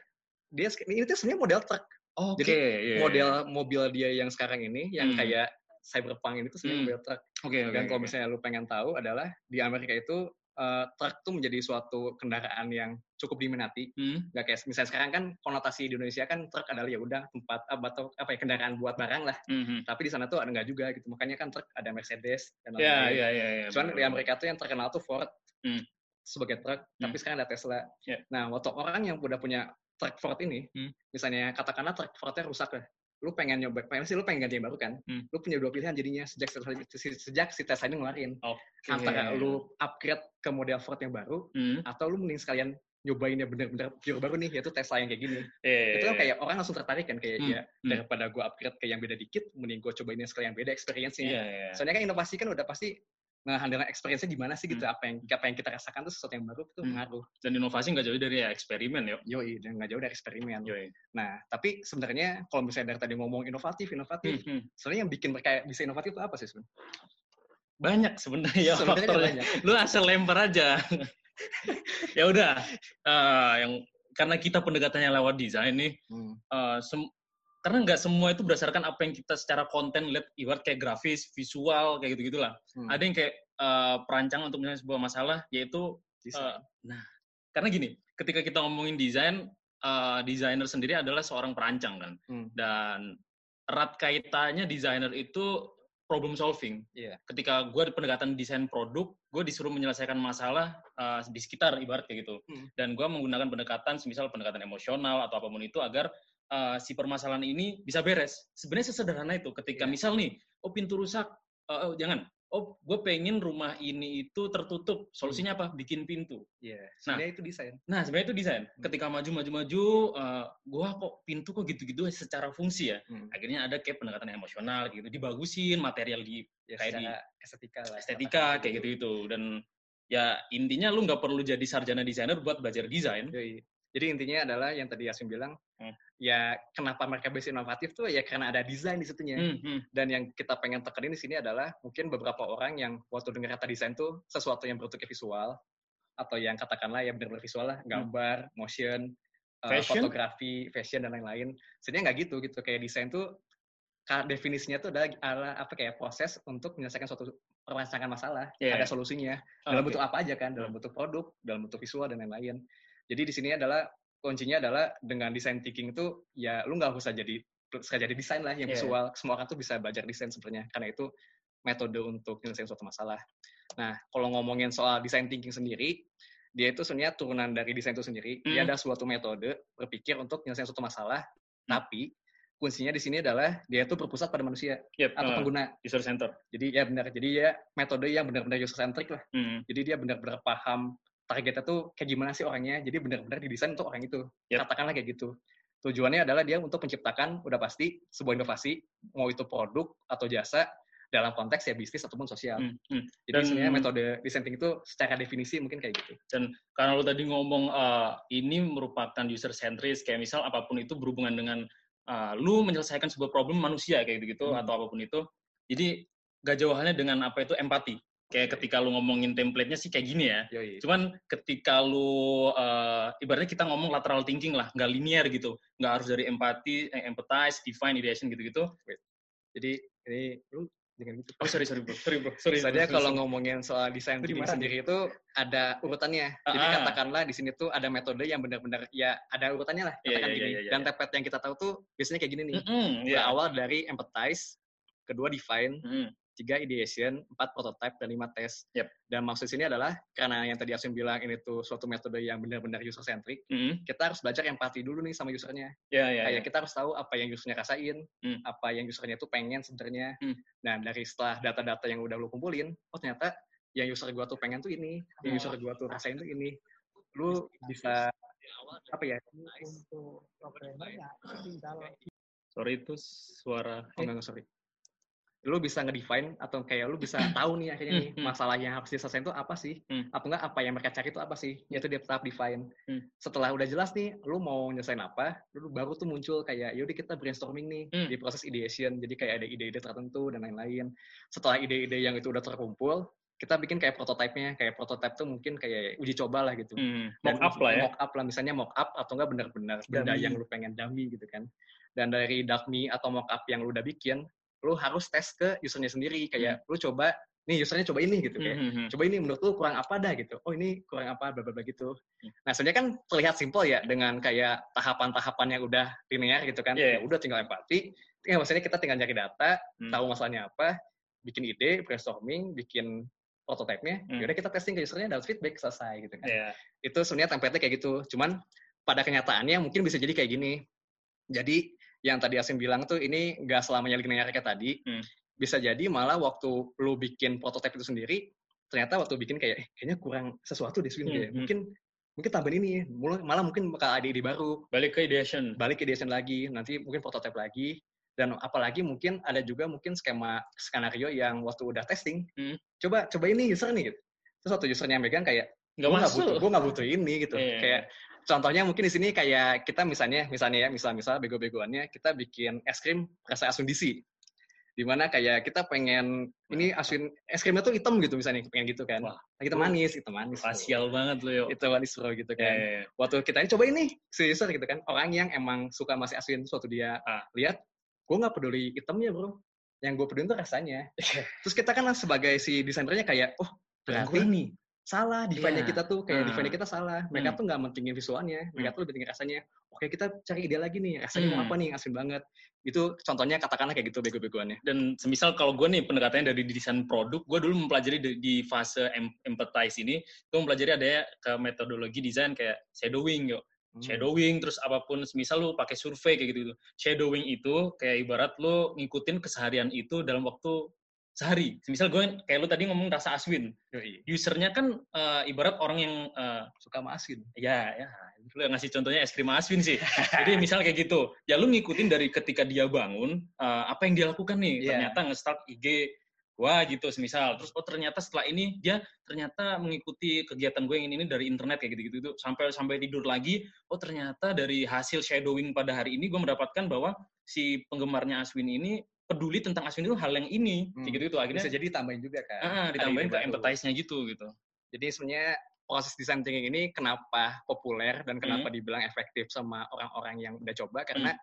dia ini tuh sebenarnya model truk. Oke. Jadi, iya. Model mobil dia yang sekarang ini yang Hmm. kayak Cyberpunk ini tuh sebenarnya Hmm. model truk. Oke, oke. Dan kalau oke. misalnya lu pengen tahu adalah di Amerika itu eh, truk tuh menjadi suatu kendaraan yang cukup diminati. Hmm. Nggak kayak misalnya sekarang kan konotasi di Indonesia kan truk adalah ya udah tempat apa atau apa ya kendaraan buat barang lah. Mhm. Tapi di sana tuh ada nggak juga gitu. Makanya kan truk ada Mercedes dan Iya, lain-lain. iya, iya. iya, Cuman benar, di. Amerika tuh yang terkenal tuh Ford Hmm. sebagai truk, tapi sekarang ada Tesla. Ya. Nah, waktu orang yang udah punya truk Ford ini, Hmm. misalnya katakanlah truk Fordnya rusak lah, lu pengen nyoba, pengen sih lu pengen ganti yang baru kan? Hmm. Lu punya dua pilihan jadinya sejak sejak si Tesla ini ngeluarin Oke. antara lu upgrade ke model Ford yang baru Hmm. atau lu mending sekalian nyobain yang bener-bener pure baru nih yaitu Tesla yang kayak gini. Eh, Itu kan kayak orang langsung tertarik kan kayak Hmm. ya Hmm. daripada gua upgrade ke yang beda dikit, mending gua cobain yang sekalian beda experience-nya. Iya, iya. Soalnya kan inovasi kan udah pasti ngehandle experience-nya gimana sih gitu. Hmm. Apa yang apa yang kita rasakan tuh sesuatu yang baru tuh Hmm. ngaruh. Dan inovasi nggak jauh dari ya eksperimen yuk. Yoi, dan nggak jauh dari eksperimen. Yoi. Nah, tapi sebenarnya kalau misalnya dari tadi ngomong inovatif, inovatif, Hmm, hmm. sebenarnya yang bikin mereka bisa inovatif itu apa sih sebenarnya? Banyak sebenarnya ya Sebenarnya banyak. Lu asal lempar aja. ya udah. Eh, yang karena kita pendekatannya lewat desain nih, Hmm. sem- karena nggak semua itu berdasarkan apa yang kita secara konten lihat ibarat kayak grafis, visual kayak gitu gitulah. Hmm. Ada yang kayak eh, perancang untuk menyelesaikan sebuah masalah yaitu Desain. nah karena gini, ketika kita ngomongin desain, eh, desainer sendiri adalah seorang perancang kan, Hmm. dan erat kaitannya desainer itu problem solving. Iya. Ketika gue pendekatan desain produk, gue disuruh menyelesaikan masalah eh, di sekitar ibarat kayak gitu. Hmm. Dan gue menggunakan pendekatan, semisal pendekatan emosional atau apa pun itu agar eh, si permasalahan ini bisa beres. Sebenarnya sesederhana itu. Ketika Iya. misal nih, oh pintu rusak, eh, oh, jangan. Oh, gue pengen rumah ini itu tertutup. Solusinya apa? Bikin pintu. Iya. Sebenarnya itu desain. Nah, sebenarnya itu desain. Hmm. Ketika maju-maju-maju, uh, gua kok pintu kok gitu-gitu secara fungsi ya. Hmm. Akhirnya ada kayak pendekatan emosional gitu, dibagusin material di Ya, Kayak secara estetika lah. estetika kayak gitu. gitu itu dan ya intinya lu nggak perlu jadi sarjana desainer buat belajar desain. Yoi. Jadi intinya adalah yang tadi Yasin bilang, Hmm. ya kenapa mereka bisa inovatif tuh ya karena ada desain di situnya. Hmm, hmm. Dan yang kita pengen tekenin di sini adalah mungkin beberapa orang yang waktu dengar kata desain tuh sesuatu yang bentuknya visual atau yang katakanlah ya benar-benar visual lah, gambar, motion, uh, Fashion? fotografi, fashion dan lain-lain. Sebenarnya nggak gitu gitu kayak desain tuh definisinya tuh adalah apa kayak proses untuk menyelesaikan suatu permasalahan masalah, Iya. ada solusinya. Oh, dalam oke. bentuk apa aja kan? Dalam bentuk produk, dalam bentuk visual dan lain-lain. Jadi di sini adalah kuncinya adalah dengan design thinking itu ya lu nggak usah jadi usah jadi desain lah yang Iya. visual. Semua orang tuh bisa belajar desain sebenarnya karena itu metode untuk menyelesaikan suatu masalah. Nah, kalau ngomongin soal design thinking sendiri, dia itu sebenarnya turunan dari desain itu sendiri. Dia Hmm. ada suatu metode berpikir untuk menyelesaikan suatu masalah, Hmm. tapi kuncinya di sini adalah dia itu berpusat pada manusia Yep, atau uh, pengguna. user center. Jadi ya benar. Jadi ya metode yang benar-benar user centric lah. Hmm. Jadi dia benar-benar paham targetnya tuh kayak gimana sih orangnya. Jadi benar-benar didesain untuk orang itu. Yep. Katakanlah kayak gitu. Tujuannya adalah dia untuk menciptakan udah pasti sebuah inovasi, mau itu produk atau jasa dalam konteks ya bisnis ataupun sosial. Hmm, hmm. Jadi Dan- sebenarnya metode design thinking itu secara definisi mungkin kayak gitu. Karena lo tadi ngomong uh, ini merupakan user centris, kayak misal apa pun itu berhubungan dengan uh, lu menyelesaikan sebuah problem manusia kayak gitu Hmm. atau apa pun itu. Jadi gak jauh halnya dengan apa itu empati. Kayak ketika lu ngomongin template-nya sih kayak gini ya. Yoi. Cuman ketika lu uh, ibaratnya kita ngomong lateral thinking lah, nggak linear gitu, nggak harus dari empati, eh, empathize, define, ideation gitu-gitu. Jadi ini lu dengan gitu. Oh sorry sorry bro, sorry bro, sorry. Soalnya kalau ngomongin soal desain thinking dimarahin. sendiri itu ada urutannya. Jadi Ah. katakanlah di sini tuh ada metode yang benar-benar ya ada urutannya lah. Iya, Katakan iya, gini. iya, iya, Dan iya. template yang kita tahu tuh biasanya kayak gini nih. Mm-mm, ya. Berawal dari empathize, kedua define, Mm, tiga ideation, empat prototype, dan lima test. Yep. Dan maksud sini adalah karena yang tadi Asun bilang ini tuh suatu metode yang benar-benar user centric, mm, kita harus belajar empati dulu nih sama usernya. ya ya. Kayak ya. kita harus tahu apa yang usernya rasain, Hmm. apa yang usernya tuh pengen sebenarnya. Hmm. Nah dari setelah data-data yang udah lu kumpulin, oh ternyata yang user gua tuh pengen tuh ini, yang user gua tuh rasain tuh ini. Lu bisa apa ya? untuk programmernya tinggal Sorry itu suara. Oh, enggak, enggak, sorry. Lu bisa ngedefine atau kayak lu bisa tahu nih akhirnya nih Hmm, hmm. masalah yang harus diselesaikan itu apa sih? Hmm. Apa enggak apa yang mereka cari itu apa sih? Itu dia tahap define. Hmm. Setelah udah jelas nih, lu mau nyelesain apa, lu baru tuh muncul kayak yaudah kita brainstorming nih Hmm. di proses ideation. Jadi kayak ada ide-ide tertentu dan lain-lain. Setelah ide-ide yang itu udah terkumpul, kita bikin kayak prototipe-nya. Kayak prototipe tuh mungkin kayak uji coba lah gitu. Hmm, mock up lah ya. Mock up lah, misalnya mock up atau enggak benar-benar benda yang lu pengen dummy gitu kan. Dan dari dummy atau mock up yang lu udah bikin, lu harus tes ke usernya sendiri. Kayak lu coba, nih usernya coba ini gitu kayak. Hmm, hmm, hmm. Coba ini menurut lu kurang apa dah gitu. Oh ini kurang apa, bla bla bla gitu. Hmm. Nah sebenarnya kan terlihat simpel ya dengan kayak tahapan-tahapan yang udah linear gitu kan. Iya. Ya udah tinggal empati. Ya maksudnya kita tinggal cari data, Hmm. tahu masalahnya apa, bikin ide, brainstorming, bikin prototipe-nya. Hmm. Yaudah kita testing ke usernya, dapat feedback selesai gitu kan Ya. itu sebenarnya template-nya kayak gitu. Cuman pada kenyataannya mungkin bisa jadi kayak gini. Jadi yang tadi Asim bilang tuh ini nggak selamanya linear kayak tadi. Hmm. Bisa jadi malah waktu lu bikin prototipe itu sendiri, ternyata waktu bikin kayak eh, kayaknya kurang sesuatu deh Swin Hmm, hmm. Mungkin mungkin tambahin ini ya. Malah mungkin bakal ada ide baru. Balik ke ideation. Balik ke desain lagi, nanti mungkin prototipe lagi. Dan apalagi mungkin ada juga mungkin skema skenario yang waktu udah testing, Hmm. coba coba ini user nih gitu. Terus waktu usernya megang kayak Nggak nggak masuk. butuh, gue nggak butuh ini gitu. Iya. Kayak contohnya mungkin di sini kayak kita misalnya, misalnya ya, misal-misal bego-begoannya kita bikin es krim rasa asundisi. Di mana kayak kita pengen ini asin es krimnya tuh hitam gitu misalnya pengen gitu kan. Wah. Kita manis, itu manis. bro. Spasial banget lo yo. Itu manis bro gitu Ya, kan. ya, ya. Waktu kita ini coba ini si user gitu kan. Orang yang emang suka masih asin suatu dia Ah. lihat, gue nggak peduli hitamnya bro. Yang gue peduli tuh rasanya. Terus kita kan sebagai si desainernya kayak, oh berarti nih. Salah define-nya Iya. kita tuh kayak Hmm. define kita salah mereka Hmm. tuh nggak mentingin visualnya mereka tuh lebih tinggi rasanya oke kita cari ide lagi nih rasanya mau Hmm. apa nih asin banget itu contohnya katakanlah kayak gitu bego-begoannya Dan semisal kalau gue nih pendekatannya dari desain produk, gue dulu mempelajari di, di fase em- empathize ini, gue mempelajari ada ke metodologi desain kayak shadowing yuk. Hmm. Shadowing, terus apa pun, semisal lu pakai survei kayak gitu. Shadowing itu kayak ibarat lu ngikutin keseharian itu dalam waktu sehari. Semisal gue, kayak lu tadi ngomong rasa aswin. Usernya kan eh, ibarat orang yang, eh, suka sama asin ya, ya, lu yang ngasih contohnya es krim aswin sih. Jadi misal kayak gitu, ya lu ngikutin dari ketika dia bangun, eh, apa yang dia lakukan nih. Iya. Ternyata nge-start IG, Wah gitu semisal. Terus oh ternyata setelah ini dia ternyata mengikuti kegiatan gue yang ini dari internet kayak gitu-gitu sampai sampai tidur lagi. Oh ternyata dari hasil shadowing pada hari ini gue mendapatkan bahwa si penggemarnya Aswin ini peduli tentang Aswin itu hal yang ini Hmm. kayak gitu-gitu akhirnya Bisa jadi tambahin juga kan. ah, ditambahin ke empathize-nya gitu gitu. Jadi sebenarnya proses design thinking ini kenapa populer dan Hmm. kenapa dibilang efektif sama orang-orang yang udah coba karena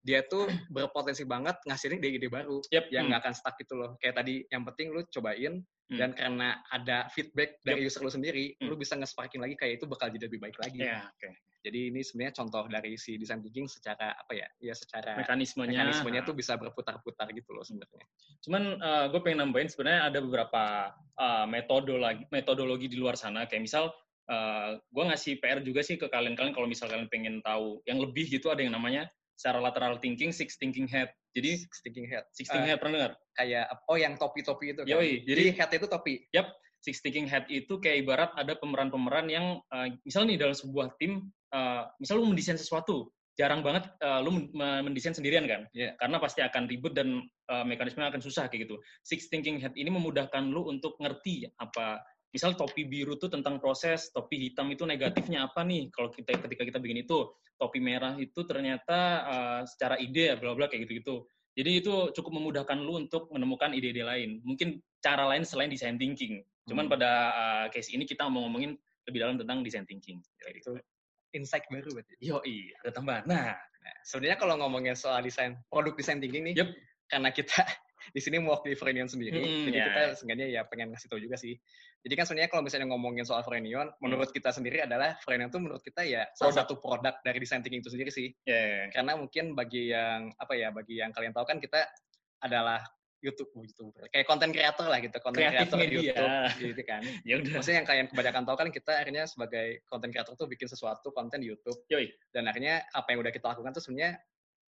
dia tuh berpotensi banget ngasihin ide-ide baru Yep. yang hmm. nggak akan stuck gitu loh. Kayak tadi yang penting lu cobain Hmm. dan karena ada feedback dari user lu sendiri, Hmm. lu bisa nge-sparking lagi kayak itu bakal jadi lebih baik lagi. Ya, oke. Jadi ini sebenarnya contoh dari si design thinking secara apa ya? Ya secara Mekanismenya. mekanismenya tuh bisa berputar-putar gitu loh sebenarnya. Cuman gue pengen nambahin sebenarnya ada beberapa uh, metodologi metodologi di luar sana kayak misal gue ngasih PR juga sih ke kalian-kalian kalau misal kalian pengen tahu yang lebih gitu ada yang namanya secara lateral thinking six thinking head. Jadi Six thinking head. six thinking Eh, head pernah dengar? Kayak oh yang topi-topi itu kan. Yoi, jadi jadi- head itu topi. Six thinking head itu kayak ibarat ada pemeran-pemeran yang uh, misal nih dalam sebuah tim uh, misal lu mendesain sesuatu jarang banget uh, lu men- men- mendesain sendirian kan Iya. karena pasti akan ribet dan uh, mekanismenya akan susah kayak gitu six thinking head ini memudahkan lu untuk ngerti apa misal topi biru tuh tentang proses topi hitam itu negatifnya apa nih kalau kita ketika kita bikin itu topi merah itu ternyata uh, secara ide ya bla bla kayak gitu gitu jadi itu cukup memudahkan lu untuk menemukan ide-ide lain mungkin cara lain selain design thinking cuman Hmm. pada uh, case ini kita mau ngomongin lebih dalam tentang design thinking gitu. Itu insight baru berarti. Yo, ada tambahan. Nah, Sebenarnya kalau ngomongin soal desain produk desain thinking nih, Yep. karena kita di sini mau waktu Frenion sendiri, Mm, jadi ya. kita seenggaknya ya pengen ngasih tahu juga sih. Jadi kan sebenarnya kalau misalnya ngomongin soal Frenion, menurut kita sendiri adalah Frenion itu menurut kita ya salah Produk. satu produk dari desain thinking itu sendiri sih. ya Karena mungkin bagi yang apa ya, bagi yang kalian tahu kan kita adalah YouTube, oh, YouTube kayak konten kreator lah gitu, konten kreator media. YouTube gitu kan. ya udah. Maksudnya yang kalian kebanyakan tahu kan kita akhirnya sebagai konten kreator tuh bikin sesuatu konten di YouTube Yoi. dan akhirnya apa yang udah kita lakukan tuh sebenarnya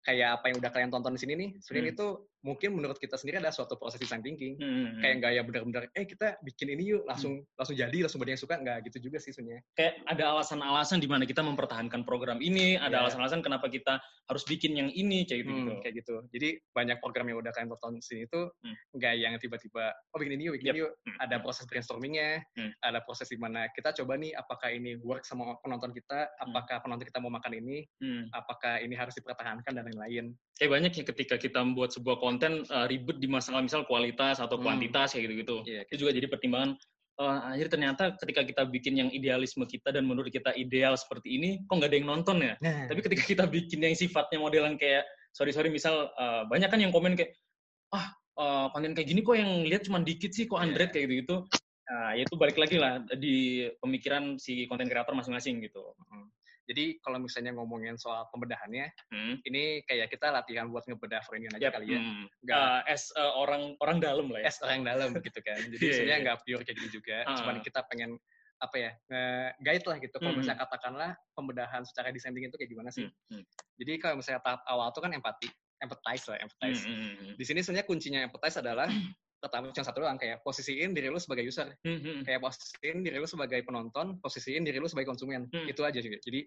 kayak apa yang udah kalian tonton di sini nih sebenarnya Hmm. itu mungkin menurut kita sendiri adalah suatu proses design thinking Hmm, kayak nggak ya benar-benar eh kita bikin ini yuk langsung langsung jadi langsung banyak yang suka nggak gitu juga sih sebenarnya kayak ada alasan-alasan di mana kita mempertahankan program ini, ada Ya. alasan-alasan kenapa kita harus bikin yang ini kayak gitu. Hmm, kayak gitu jadi banyak program yang udah kalian tonton di sini tuh Hmm. nggak yang tiba-tiba oh bikin ini yuk bikin Yep. ini yuk Hmm. ada proses brainstormingnya Hmm. ada proses di mana kita coba nih apakah ini work sama penonton kita apakah penonton kita mau makan ini Hmm. apakah ini harus dipertahankan dan lain-lain Kayak banyak ya ketika kita membuat sebuah konten uh, ribet di masalah misal kualitas atau Hmm. kuantitas kayak gitu-gitu. Iya, Itu juga jadi pertimbangan eh, akhir ternyata ketika kita bikin yang idealisme kita dan menurut kita ideal seperti ini, kok nggak ada yang nonton ya? nah Tapi ketika kita bikin yang sifatnya modelan kayak sorry sorry misal eh, banyak kan yang komen kayak ah eh, konten kayak gini kok yang lihat cuma dikit sih kok Iya. Android kayak gitu gitu. Nah, ya itu balik lagi lah di pemikiran si konten kreator masing-masing gitu. Mm. Jadi kalau misalnya ngomongin soal pembedahannya, Hmm. ini kayak kita latihan buat ngebedah Frenion aja Yap, kali ya. hmm. Nggak Eh, as eh, orang orang dalam lah ya. es orang dalam gitu kan. Jadi Iya, sebenarnya iya. nggak pure kayak gitu juga. Ah. Cuman kita pengen apa ya guide lah gitu. Kalau Hmm. misalnya katakanlah pembedahan secara desain thinking itu kayak gimana sih? Hmm, hmm. Jadi kalau misalnya tahap awal tuh kan empati, empathize lah, empathize. Hmm, hmm, hmm. Di sini sebenarnya kuncinya empathize adalah pertama yang satu doang kayak posisiin diri lu sebagai user, Hmm, hmm. kayak posisiin diri lu sebagai penonton, posisiin diri lu sebagai konsumen. Hmm. Itu aja juga. Jadi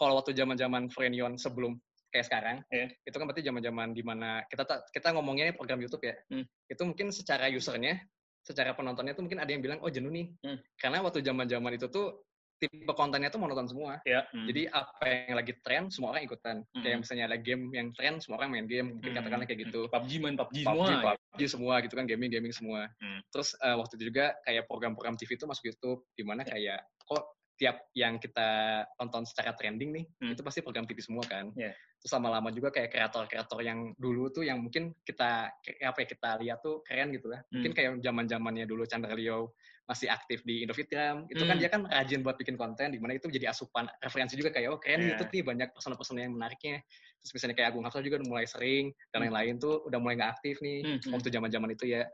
kalau waktu zaman-zaman Frenion sebelum kayak sekarang, Iya. itu kan berarti zaman-zaman di mana kita ta- kita ngomongnya ini program YouTube ya, Hmm. itu mungkin secara usernya, secara penontonnya tuh mungkin ada yang bilang oh jenuh nih, Hmm. karena waktu zaman-zaman itu tuh tipe kontennya tuh monoton semua. Ya, hmm. Jadi apa yang lagi tren semua orang ikutan. Hmm. Kayak misalnya ada game yang tren semua orang main game, mungkin Hmm, katakanlah kayak gitu. PUBG main PUBG, PUBG, semua. ya. PUBG semua gitu kan gaming gaming semua. Hmm. Terus eh, waktu itu juga kayak program-program TV itu masuk YouTube di mana kayak kok tiap yang kita tonton secara trending nih Hmm. itu pasti program TV semua kan. Yeah. Terus lama-lama juga kayak kreator-kreator yang dulu tuh yang mungkin kita apa ya kita lihat tuh keren gitu. Mungkin Hmm. kayak zaman-zamannya dulu Chandra Leo masih aktif di Indofitgram, itu kan Hmm. dia kan rajin buat bikin konten di mana itu jadi asupan referensi juga kayak oh keren Yeah. YouTube nih banyak person-person yang menariknya. Terus misalnya kayak Agung Hafsah juga udah mulai sering dan Hmm. lain-lain tuh udah mulai nggak aktif nih Hmm, hmm. waktu zaman-zaman itu ya.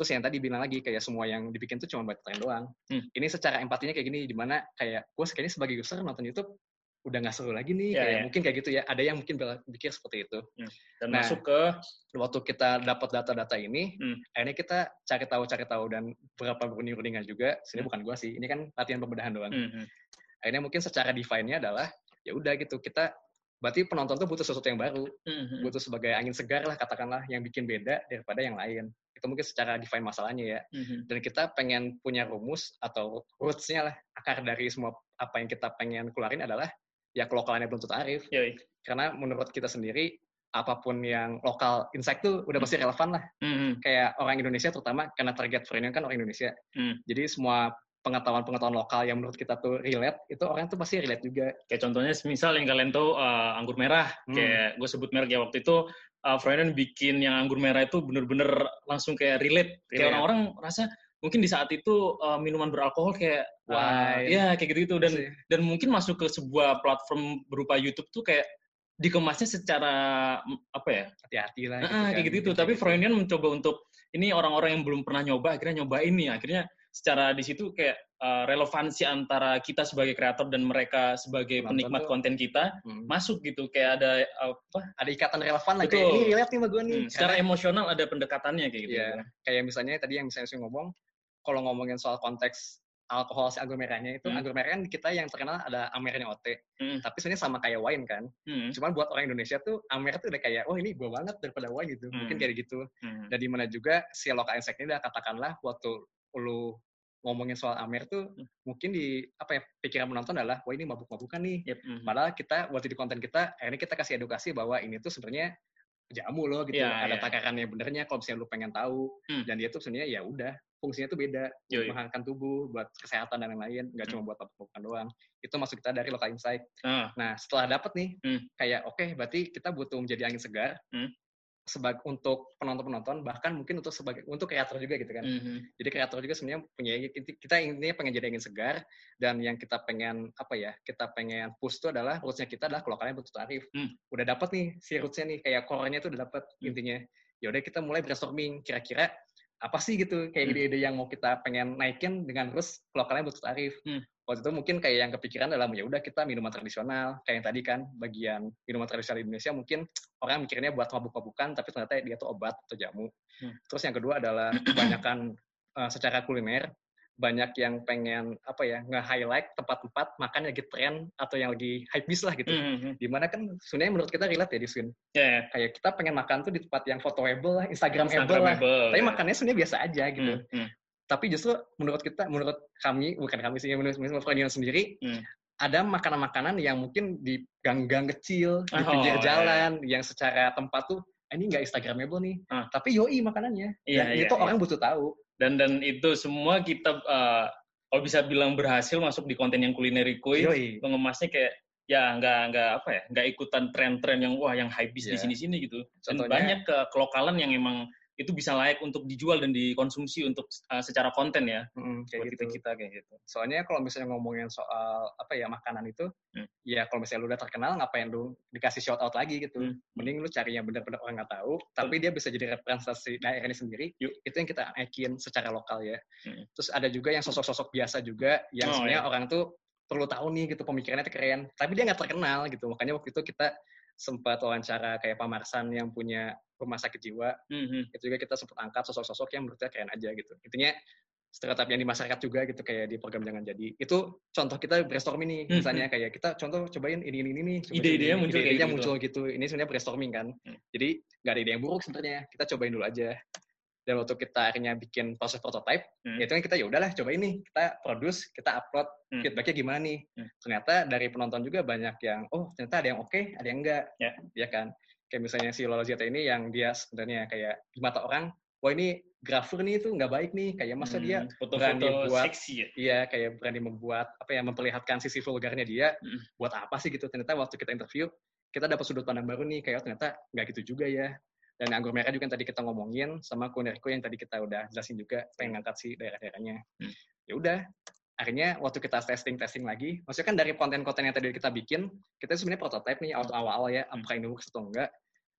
Terus yang tadi bilang lagi kayak semua yang dibikin tuh cuma buat tren doang. Hmm. Ini secara empatinya kayak gini, di mana kayak gue kayaknya sebagai user nonton YouTube udah nggak seru lagi nih, Ya, kayak ya. mungkin kayak gitu ya. Ada yang mungkin pikir seperti itu. Dan Nah. masuk ke Waktu kita dapat data-data ini, Hmm. akhirnya kita cari tahu cari tahu dan beberapa runding-rundingan juga. Sebenarnya Hmm. bukan gue sih, ini kan latihan pembedahan doang. hmm, hmm. Akhirnya mungkin secara define-nya adalah ya udah gitu kita berarti penonton tuh butuh sesuatu yang baru, Mhm. butuh sebagai angin segar lah katakanlah yang bikin beda daripada yang lain. Itu mungkin secara define masalahnya ya. Mhm. Dan kita pengen punya rumus atau roots-nya lah, akar dari semua apa yang kita pengen keluarin adalah ya kelokalannya belum tentu arif. Yoi. Karena menurut kita sendiri, apa pun yang lokal insight tuh udah pasti relevan lah. Mhm. Kayak orang Indonesia terutama, karena target friend kan orang Indonesia. Hmm. Jadi semua pengetahuan-pengetahuan lokal yang menurut kita tuh relate, itu orang tuh pasti relate juga. Kayak contohnya misal yang kalian tahu uh, anggur merah, Hmm. kayak gue sebut merek ya waktu itu uh, Freudian bikin yang anggur merah itu bener-bener langsung kayak relate. Kayak Relate. orang-orang rasa mungkin di saat itu uh, minuman beralkohol kayak uh, Wine. ya kayak gitu-gitu dan Sih. dan mungkin masuk ke sebuah platform berupa YouTube tuh kayak dikemasnya secara apa ya hati-hati lah. Ah, kan. kayak gitu. Tapi Freudian mencoba untuk ini orang-orang yang belum pernah nyoba akhirnya nyoba ini. Akhirnya secara di situ kayak uh, relevansi antara kita sebagai kreator dan mereka sebagai Penonton penikmat tuh- konten kita Hmm. masuk gitu. Kayak ada apa? ada ikatan relevan lah. Kayak ini relate nih sama gue nih. hmm, secara emosional ada pendekatannya kayak gitu. Iya, kayak misalnya tadi yang misalnya saya ngomong, kalau ngomongin soal konteks alkohol si anggur merahnya itu, Hmm. anggur merah kan kita yang terkenal ada amernya OT. Hmm, Tapi sebenarnya sama kayak wine kan. hmm, Cuman buat orang Indonesia tuh amer tuh udah kayak, oh ini gue banget daripada wine gitu. Mungkin Hmm. kayak gitu. hmm. Dan di mana juga si lokal insect ini udah katakanlah waktu lu ngomongin soal amer tuh Hmm. mungkin di apa ya pikiran penonton adalah wah ini mabuk-mabukan nih Yep, hmm. Padahal kita waktu di konten kita, akhirnya kita kasih edukasi bahwa ini tuh sebenarnya jamu loh gitu. Iya, ada iya. takarannya benernya kalau misalnya lu pengen tahu. Hmm. Dan dia tuh sebenarnya ya udah fungsinya tuh beda. Menghangatkan tubuh, buat kesehatan dan lain-lain. Nggak Hmm. cuma buat mabuk-mabukan doang. Itu masuk kita dari local insight. Ah, Nah setelah dapet nih, Hmm. kayak oke berarti kita butuh menjadi angin segar. Hmm. Sebagai untuk penonton-penonton, bahkan mungkin untuk sebagai untuk kreator juga gitu kan. mhm. Jadi kreator juga sebenarnya punya kita intinya pengen jadi angin segar dan yang kita pengen apa ya kita pengen push itu adalah rootsnya kita adalah kelokalannya bentuk tarif. Hmm. Udah dapat nih si rootsnya nih kayak core-nya tuh udah dapat Hmm. intinya. Ya udah kita mulai brainstorming kira-kira apa sih gitu kayak Hmm. ide-ide yang mau kita pengen naikin dengan terus kelokalannya bentuk tarif. Hmm. Waktu itu mungkin kayak yang kepikiran adalah ya udah kita minuman tradisional kayak yang tadi kan bagian minuman tradisional di Indonesia mungkin orang mikirnya buat mabuk-mabukan tapi ternyata dia tuh obat atau jamu. Hmm. Terus yang kedua adalah kebanyakan eh, secara kuliner banyak yang pengen apa ya nge-highlight tempat-tempat makan yang lagi tren atau yang lagi hype bis lah gitu. Mhm. Di mana kan sebenarnya menurut kita relate ya di Swin. Ya, ya. Kayak kita pengen makan tuh di tempat yang fotoable lah, Instagramable lah. Instagramable, Tapi ya. makannya sebenarnya biasa aja gitu. Hmm, hmm. Tapi justru menurut kita, menurut kami, bukan kami sih, menurut, menurut Freudian sendiri, Hmm. ada makanan-makanan yang mungkin di gang-gang kecil, di Oh, pinggir iya. jalan, yang secara tempat tuh, "Ah, ini nggak Instagramable nih. Ah. Tapi yoi makanannya. Iya, Dan iya, itu iya. orang butuh tahu. Dan dan itu semua kita uh, kalau bisa bilang berhasil masuk di konten yang kulineri kuy Yoi. mengemasnya kayak ya nggak nggak apa ya nggak ikutan tren-tren yang wah yang high bis di Iya. sini-sini gitu dan Contohnya- banyak ke kelokalan yang emang itu bisa layak untuk dijual dan dikonsumsi untuk uh, secara konten ya Mm, buat kayak kita gitu. kita kayak gitu Soalnya kalau misalnya ngomongin soal apa ya makanan itu, Hmm. ya kalau misalnya lu udah terkenal ngapain lu dikasih shout out lagi gitu. Hmm. Mending lu cari yang benar-benar orang nggak tahu, tapi dia bisa jadi representasi daerahnya sendiri. Yuk. Itu yang kita naikin secara lokal ya. Hmm. Terus ada juga yang sosok-sosok biasa juga yang Oh, sebenarnya iya. orang tuh perlu tahu nih gitu pemikirannya keren. Tapi dia nggak terkenal gitu. Makanya waktu itu kita sempat wawancara kayak Pak Marsan yang punya rumah sakit jiwa Mhm. itu juga kita sempat angkat sosok-sosok yang menurut kita keren aja gitu. Intinya stereotip yang di masyarakat juga gitu kayak di program jangan jadi. Itu contoh kita brainstorming nih Hmm, misalnya kayak kita contoh cobain ini ini ini Ide-idenya ini, muncul ide-idenya gitu. muncul gitu. Ini sebenarnya brainstorming kan. Hmm. Jadi nggak ada ide yang buruk sebenarnya. Kita cobain dulu aja. Dan waktu kita akhirnya bikin proses prototype, Hmm. ya itu kan kita ya udahlah cobain nih, kita produce, kita upload, Hmm. feedbacknya gimana nih. Hmm. Ternyata dari penonton juga banyak yang, oh ternyata ada yang oke, ada yang enggak. Ya. Ya kan? Kayak misalnya si Lola Zeta ini yang dia sebenarnya kayak di mata orang, wah ini grafer nih itu nggak baik nih, kayak masa dia Hmm, berani foto-foto buat- seksi ya Iya, kayak berani membuat apa ya memperlihatkan sisi vulgarnya dia. Mm. Buat apa sih gitu? Ternyata waktu kita interview, kita dapat sudut pandang baru nih kayak oh, ternyata nggak gitu juga ya. Dan anggur merah juga yang tadi kita ngomongin sama kunerko yang tadi kita udah jelasin juga pengen ngangkat sih daerah-daerahnya. Mm. Ya udah, akhirnya waktu kita testing testing lagi, maksudnya kan dari konten-konten yang tadi kita bikin, kita sebenarnya prototype nih waktu awal-awal ya, Hmm. apakah ini works atau enggak.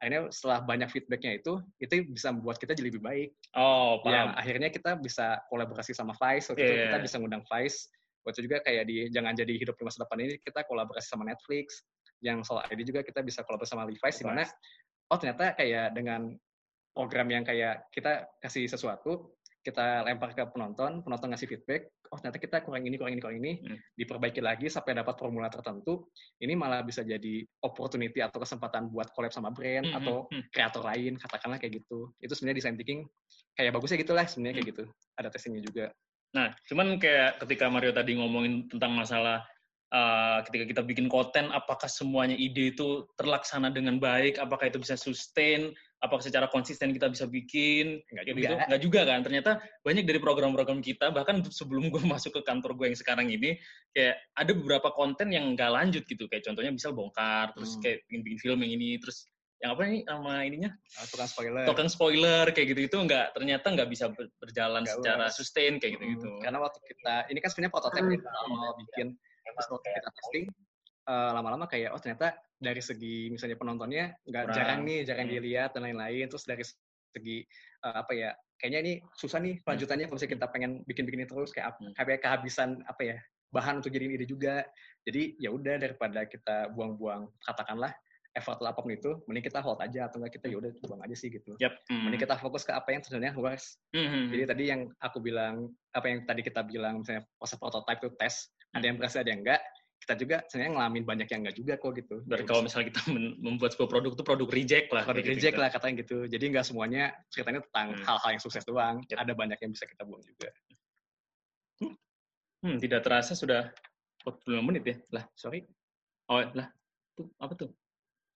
Akhirnya setelah banyak feedbacknya itu, itu bisa membuat kita jadi lebih baik oh yang paham akhirnya kita bisa kolaborasi sama Vice waktu itu Iya. kita bisa ngundang Vice waktu itu juga kayak di jangan jadi hidup di masa depan ini kita kolaborasi sama Netflix yang soal ID juga kita bisa kolaborasi sama Levi's di mana oh ternyata kayak dengan program yang kayak kita kasih sesuatu kita lempar ke penonton, penonton ngasih feedback, oh ternyata kita kurang ini, kurang ini, kurang ini, Hmm. diperbaiki lagi sampai dapat formula tertentu, ini malah bisa jadi opportunity atau kesempatan buat collab sama brand Hmm, atau hmm, hmm. kreator lain, katakanlah kayak gitu. Itu sebenarnya design thinking kayak bagusnya gitu lah sebenarnya kayak gitu. Ada testingnya juga. Nah, cuman kayak ketika Mario tadi ngomongin tentang masalah uh, ketika kita bikin konten, apakah semuanya ide itu terlaksana dengan baik? Apakah itu bisa sustain? Apakah secara konsisten kita bisa bikin? Juga. gitu? Nggak juga kan? Ternyata banyak dari program-program kita, bahkan sebelum gue masuk ke kantor gue yang sekarang ini, kayak ada beberapa konten yang nggak lanjut gitu. Kayak contohnya misal bongkar, terus Hmm. kayak bikin-bikin film yang ini, terus yang apa nih nama ininya? Uh, tukang spoiler. Token spoiler kayak gitu itu nggak ternyata nggak bisa ber- berjalan Nggak secara sustain kayak gitu-gitu. Hmm, Karena waktu kita, ini kan sebenarnya prototipe Hmm. kita mau bikin, terus waktu kita testing, eh, lama-lama kayak, oh ternyata dari segi misalnya penontonnya nggak jarang nih, jarang Hmm. dilihat dan lain-lain. Terus dari segi eh, apa ya, kayaknya ini susah nih kelanjutannya kalau misalnya kita pengen bikin-bikin terus kayak Hmm. kayak kehabisan apa ya bahan untuk jadiin ide juga. Jadi ya udah daripada kita buang-buang katakanlah effort apa pun itu, mending kita hold aja atau enggak kita ya udah buang aja sih gitu. Yap. Hmm. Mending kita fokus ke apa yang sebenarnya works Hmm, hmm, jadi tadi yang aku bilang, apa yang tadi kita bilang, misalnya proses prototype itu tes, ada yang berhasil, ada yang enggak, kita juga sebenarnya ngalamin banyak yang enggak juga kok gitu. Berarti kalau misalnya kita membuat sebuah produk itu produk reject lah. produk kayak reject gitu. lah katanya gitu. Jadi nggak semuanya ceritanya tentang Hmm. hal-hal yang sukses doang. Yep. Ada banyak yang bisa kita buang juga. Hmm, tidak terasa sudah 45 menit ya. Lah, Sorry. oh lah. Tuh, apa tuh?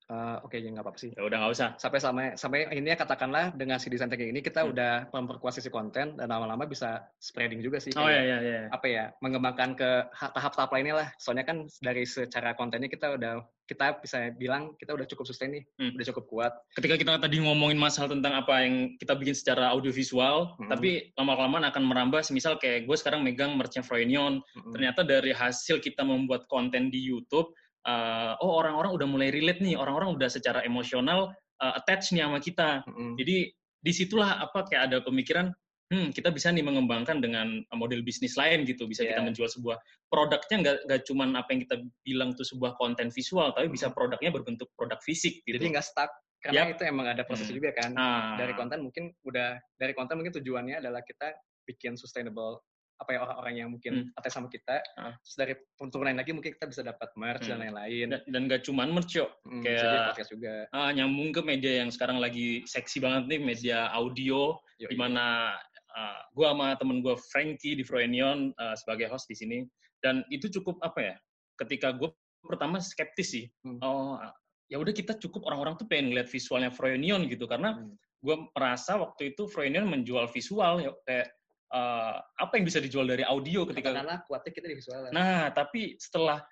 Eh, Oke, ya nggak apa-apa sih. Ya udah nggak usah. Sampai sampai sampai ini ya katakanlah dengan si desain thinking ini kita Hmm. udah memperkuat sisi konten dan lama-lama bisa spreading juga sih. Oh kayak ya ya ya. apa ya mengembangkan ke ha- tahap-tahap lainnya lah. Soalnya kan dari secara kontennya kita udah kita bisa bilang kita udah cukup sustain nih, Hmm. udah cukup kuat. Ketika kita tadi ngomongin masalah tentang apa yang kita bikin secara audiovisual, Hmm. tapi lama-kelamaan akan merambah. Misal kayak gue sekarang megang merchnya Froynion, Mm-mm. ternyata dari hasil kita membuat konten di YouTube, uh, oh orang-orang udah mulai relate nih, orang-orang udah secara emosional uh, attach nih sama kita. Mm-mm. Jadi di situlah apa kayak ada pemikiran, hmm kita bisa nih mengembangkan dengan model bisnis lain gitu, bisa kita Yeah. menjual sebuah produknya nggak nggak cuman apa yang kita bilang tuh sebuah konten visual, tapi bisa produknya berbentuk produk fisik gitu. Jadi nggak stuck karena Yap. itu emang ada proses Hmm. juga kan. Ah. Dari konten mungkin udah dari konten mungkin tujuannya adalah kita bikin sustainable apa ya orang-orang yang mungkin Hmm. attach sama kita. Ah. Terus dari turunan lagi mungkin kita bisa dapat merch dan Hmm. lain-lain. dan, dan gak cuman merch yo. Hmm, kayak- podcast juga. Ah, nyambung ke media yang sekarang lagi seksi banget nih, media audio, di mana uh, gue sama temen gue Frankie di Froenion uh, sebagai host di sini dan itu cukup apa ya ketika gue pertama skeptis sih Hmm. oh ya udah kita cukup orang-orang tuh pengen lihat visualnya Froenion gitu karena Hmm. gue merasa waktu itu Froenion menjual visual ya kayak uh, apa yang bisa dijual dari audio ketika kuatnya kita di visual. Nah, tapi setelah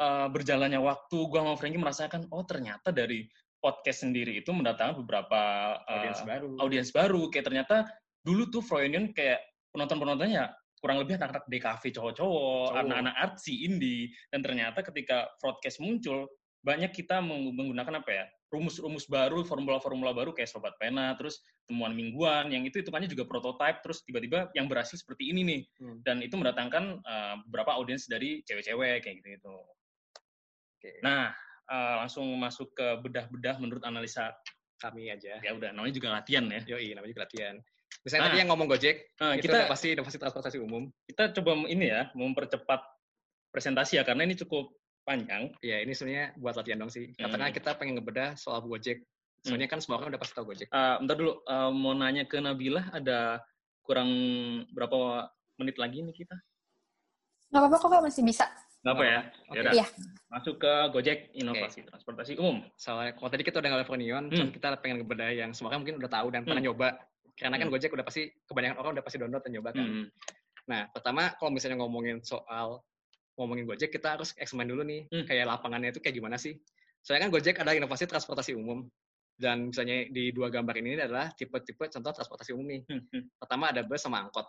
uh, berjalannya waktu, gua sama Frankie merasakan, oh ternyata dari podcast sendiri itu mendatangkan beberapa uh, audiens baru. audiens baru. Kayak ternyata dulu tuh Froynion kayak penonton-penontonnya kurang lebih anak-anak DKV cowok-cowok, Cowok. anak-anak artsy, indie. Dan ternyata ketika broadcast muncul, banyak kita meng- menggunakan apa ya, rumus-rumus baru, formula-formula baru kayak Sobat Pena, terus temuan mingguan, yang itu hitungannya juga prototype, terus tiba-tiba yang berhasil seperti ini nih. Hmm. Dan itu mendatangkan uh, beberapa audiens dari cewek-cewek kayak gitu-gitu. Oke. Nah, uh, langsung masuk ke bedah-bedah menurut analisa. Kami aja. Ya udah, namanya juga latihan ya. Yoi, namanya juga latihan. Misalnya Ah. tadi yang ngomong Gojek, Nah, itu kita udah pasti inovasi transportasi umum. kita coba ini ya, mempercepat presentasi ya, karena ini cukup panjang. Ya, ini sebenarnya buat latihan dong sih. Katakanlah Hmm. kita pengen ngebedah soal Gojek. Soalnya kan semua orang udah pasti tahu Gojek. Uh, bentar dulu, uh, mau nanya ke Nabila, ada kurang berapa menit lagi nih kita? Nggak apa-apa kok, Kak, masih bisa. Nggak apa ya? Yaudah. Iya. Masuk ke Gojek Inovasi Transportasi Umum. Soalnya kalau tadi kita udah ngeliat Neon, Hmm. kita pengen ngebedah yang semua orang mungkin udah tahu dan pernah nyoba. Karena kan Hmm. Gojek udah pasti kebanyakan orang udah pasti download dan nyoba kan. Hmm. Nah, pertama kalau misalnya ngomongin soal ngomongin Gojek, kita harus explain dulu nih, Hmm. kayak lapangannya itu kayak gimana sih? Soalnya kan Gojek ada inovasi transportasi umum. Dan misalnya di dua gambar ini adalah tipe-tipe contoh transportasi umum nih. Hmm. Hmm. Pertama ada bus sama angkot.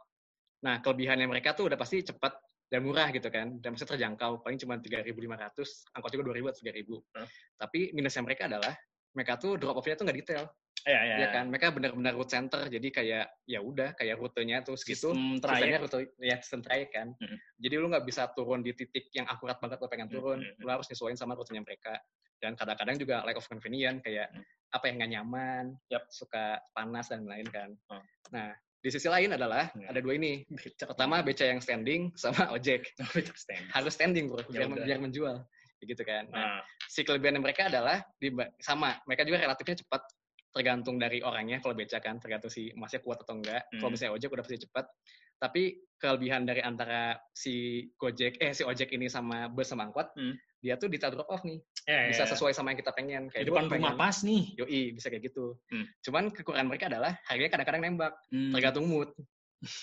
Nah, kelebihannya mereka tuh udah pasti cepat dan murah gitu kan. Dan masih terjangkau, paling cuma 3.500, angkot juga 2.000 atau 3.000. Hmm. Tapi minusnya mereka adalah mereka tuh drop off-nya tuh nggak detail. Ya, ya. Ya kan, mereka benar-benar route center, jadi kayak ya udah kayak rutenya tuh segitu, Sistem sistemnya trayek. rute ya sistem trayek kan. Mm. Jadi lu nggak bisa turun di titik yang akurat banget lo pengen Mm, turun, mm, mm. lu harus nyesuaiin sama rutenya mereka. Dan kadang-kadang juga lack of convenience kayak Mm. apa yang nggak nyaman, Yap. suka panas dan lain kan. Oh. Nah, Di sisi lain adalah Ya. ada dua ini. Pertama beca yang standing sama ojek. Stand. Harus standing bro, Ya biar, udah. biar menjual. Gitu kan. Nah, Nah, si kelebihan mereka adalah di, sama, mereka juga relatifnya cepat tergantung dari orangnya kalau beca kan tergantung si emasnya kuat atau enggak kalau Hmm. misalnya ojek udah pasti cepat tapi kelebihan dari antara si gojek eh si ojek ini sama bus sama angkot Hmm. dia tuh detail drop off nih ya, bisa ya. sesuai sama yang kita pengen di kayak depan gua rumah pengen- pas nih. yoi bisa kayak gitu Hmm. cuman kekurangan mereka adalah harganya kadang-kadang nembak Hmm. tergantung mood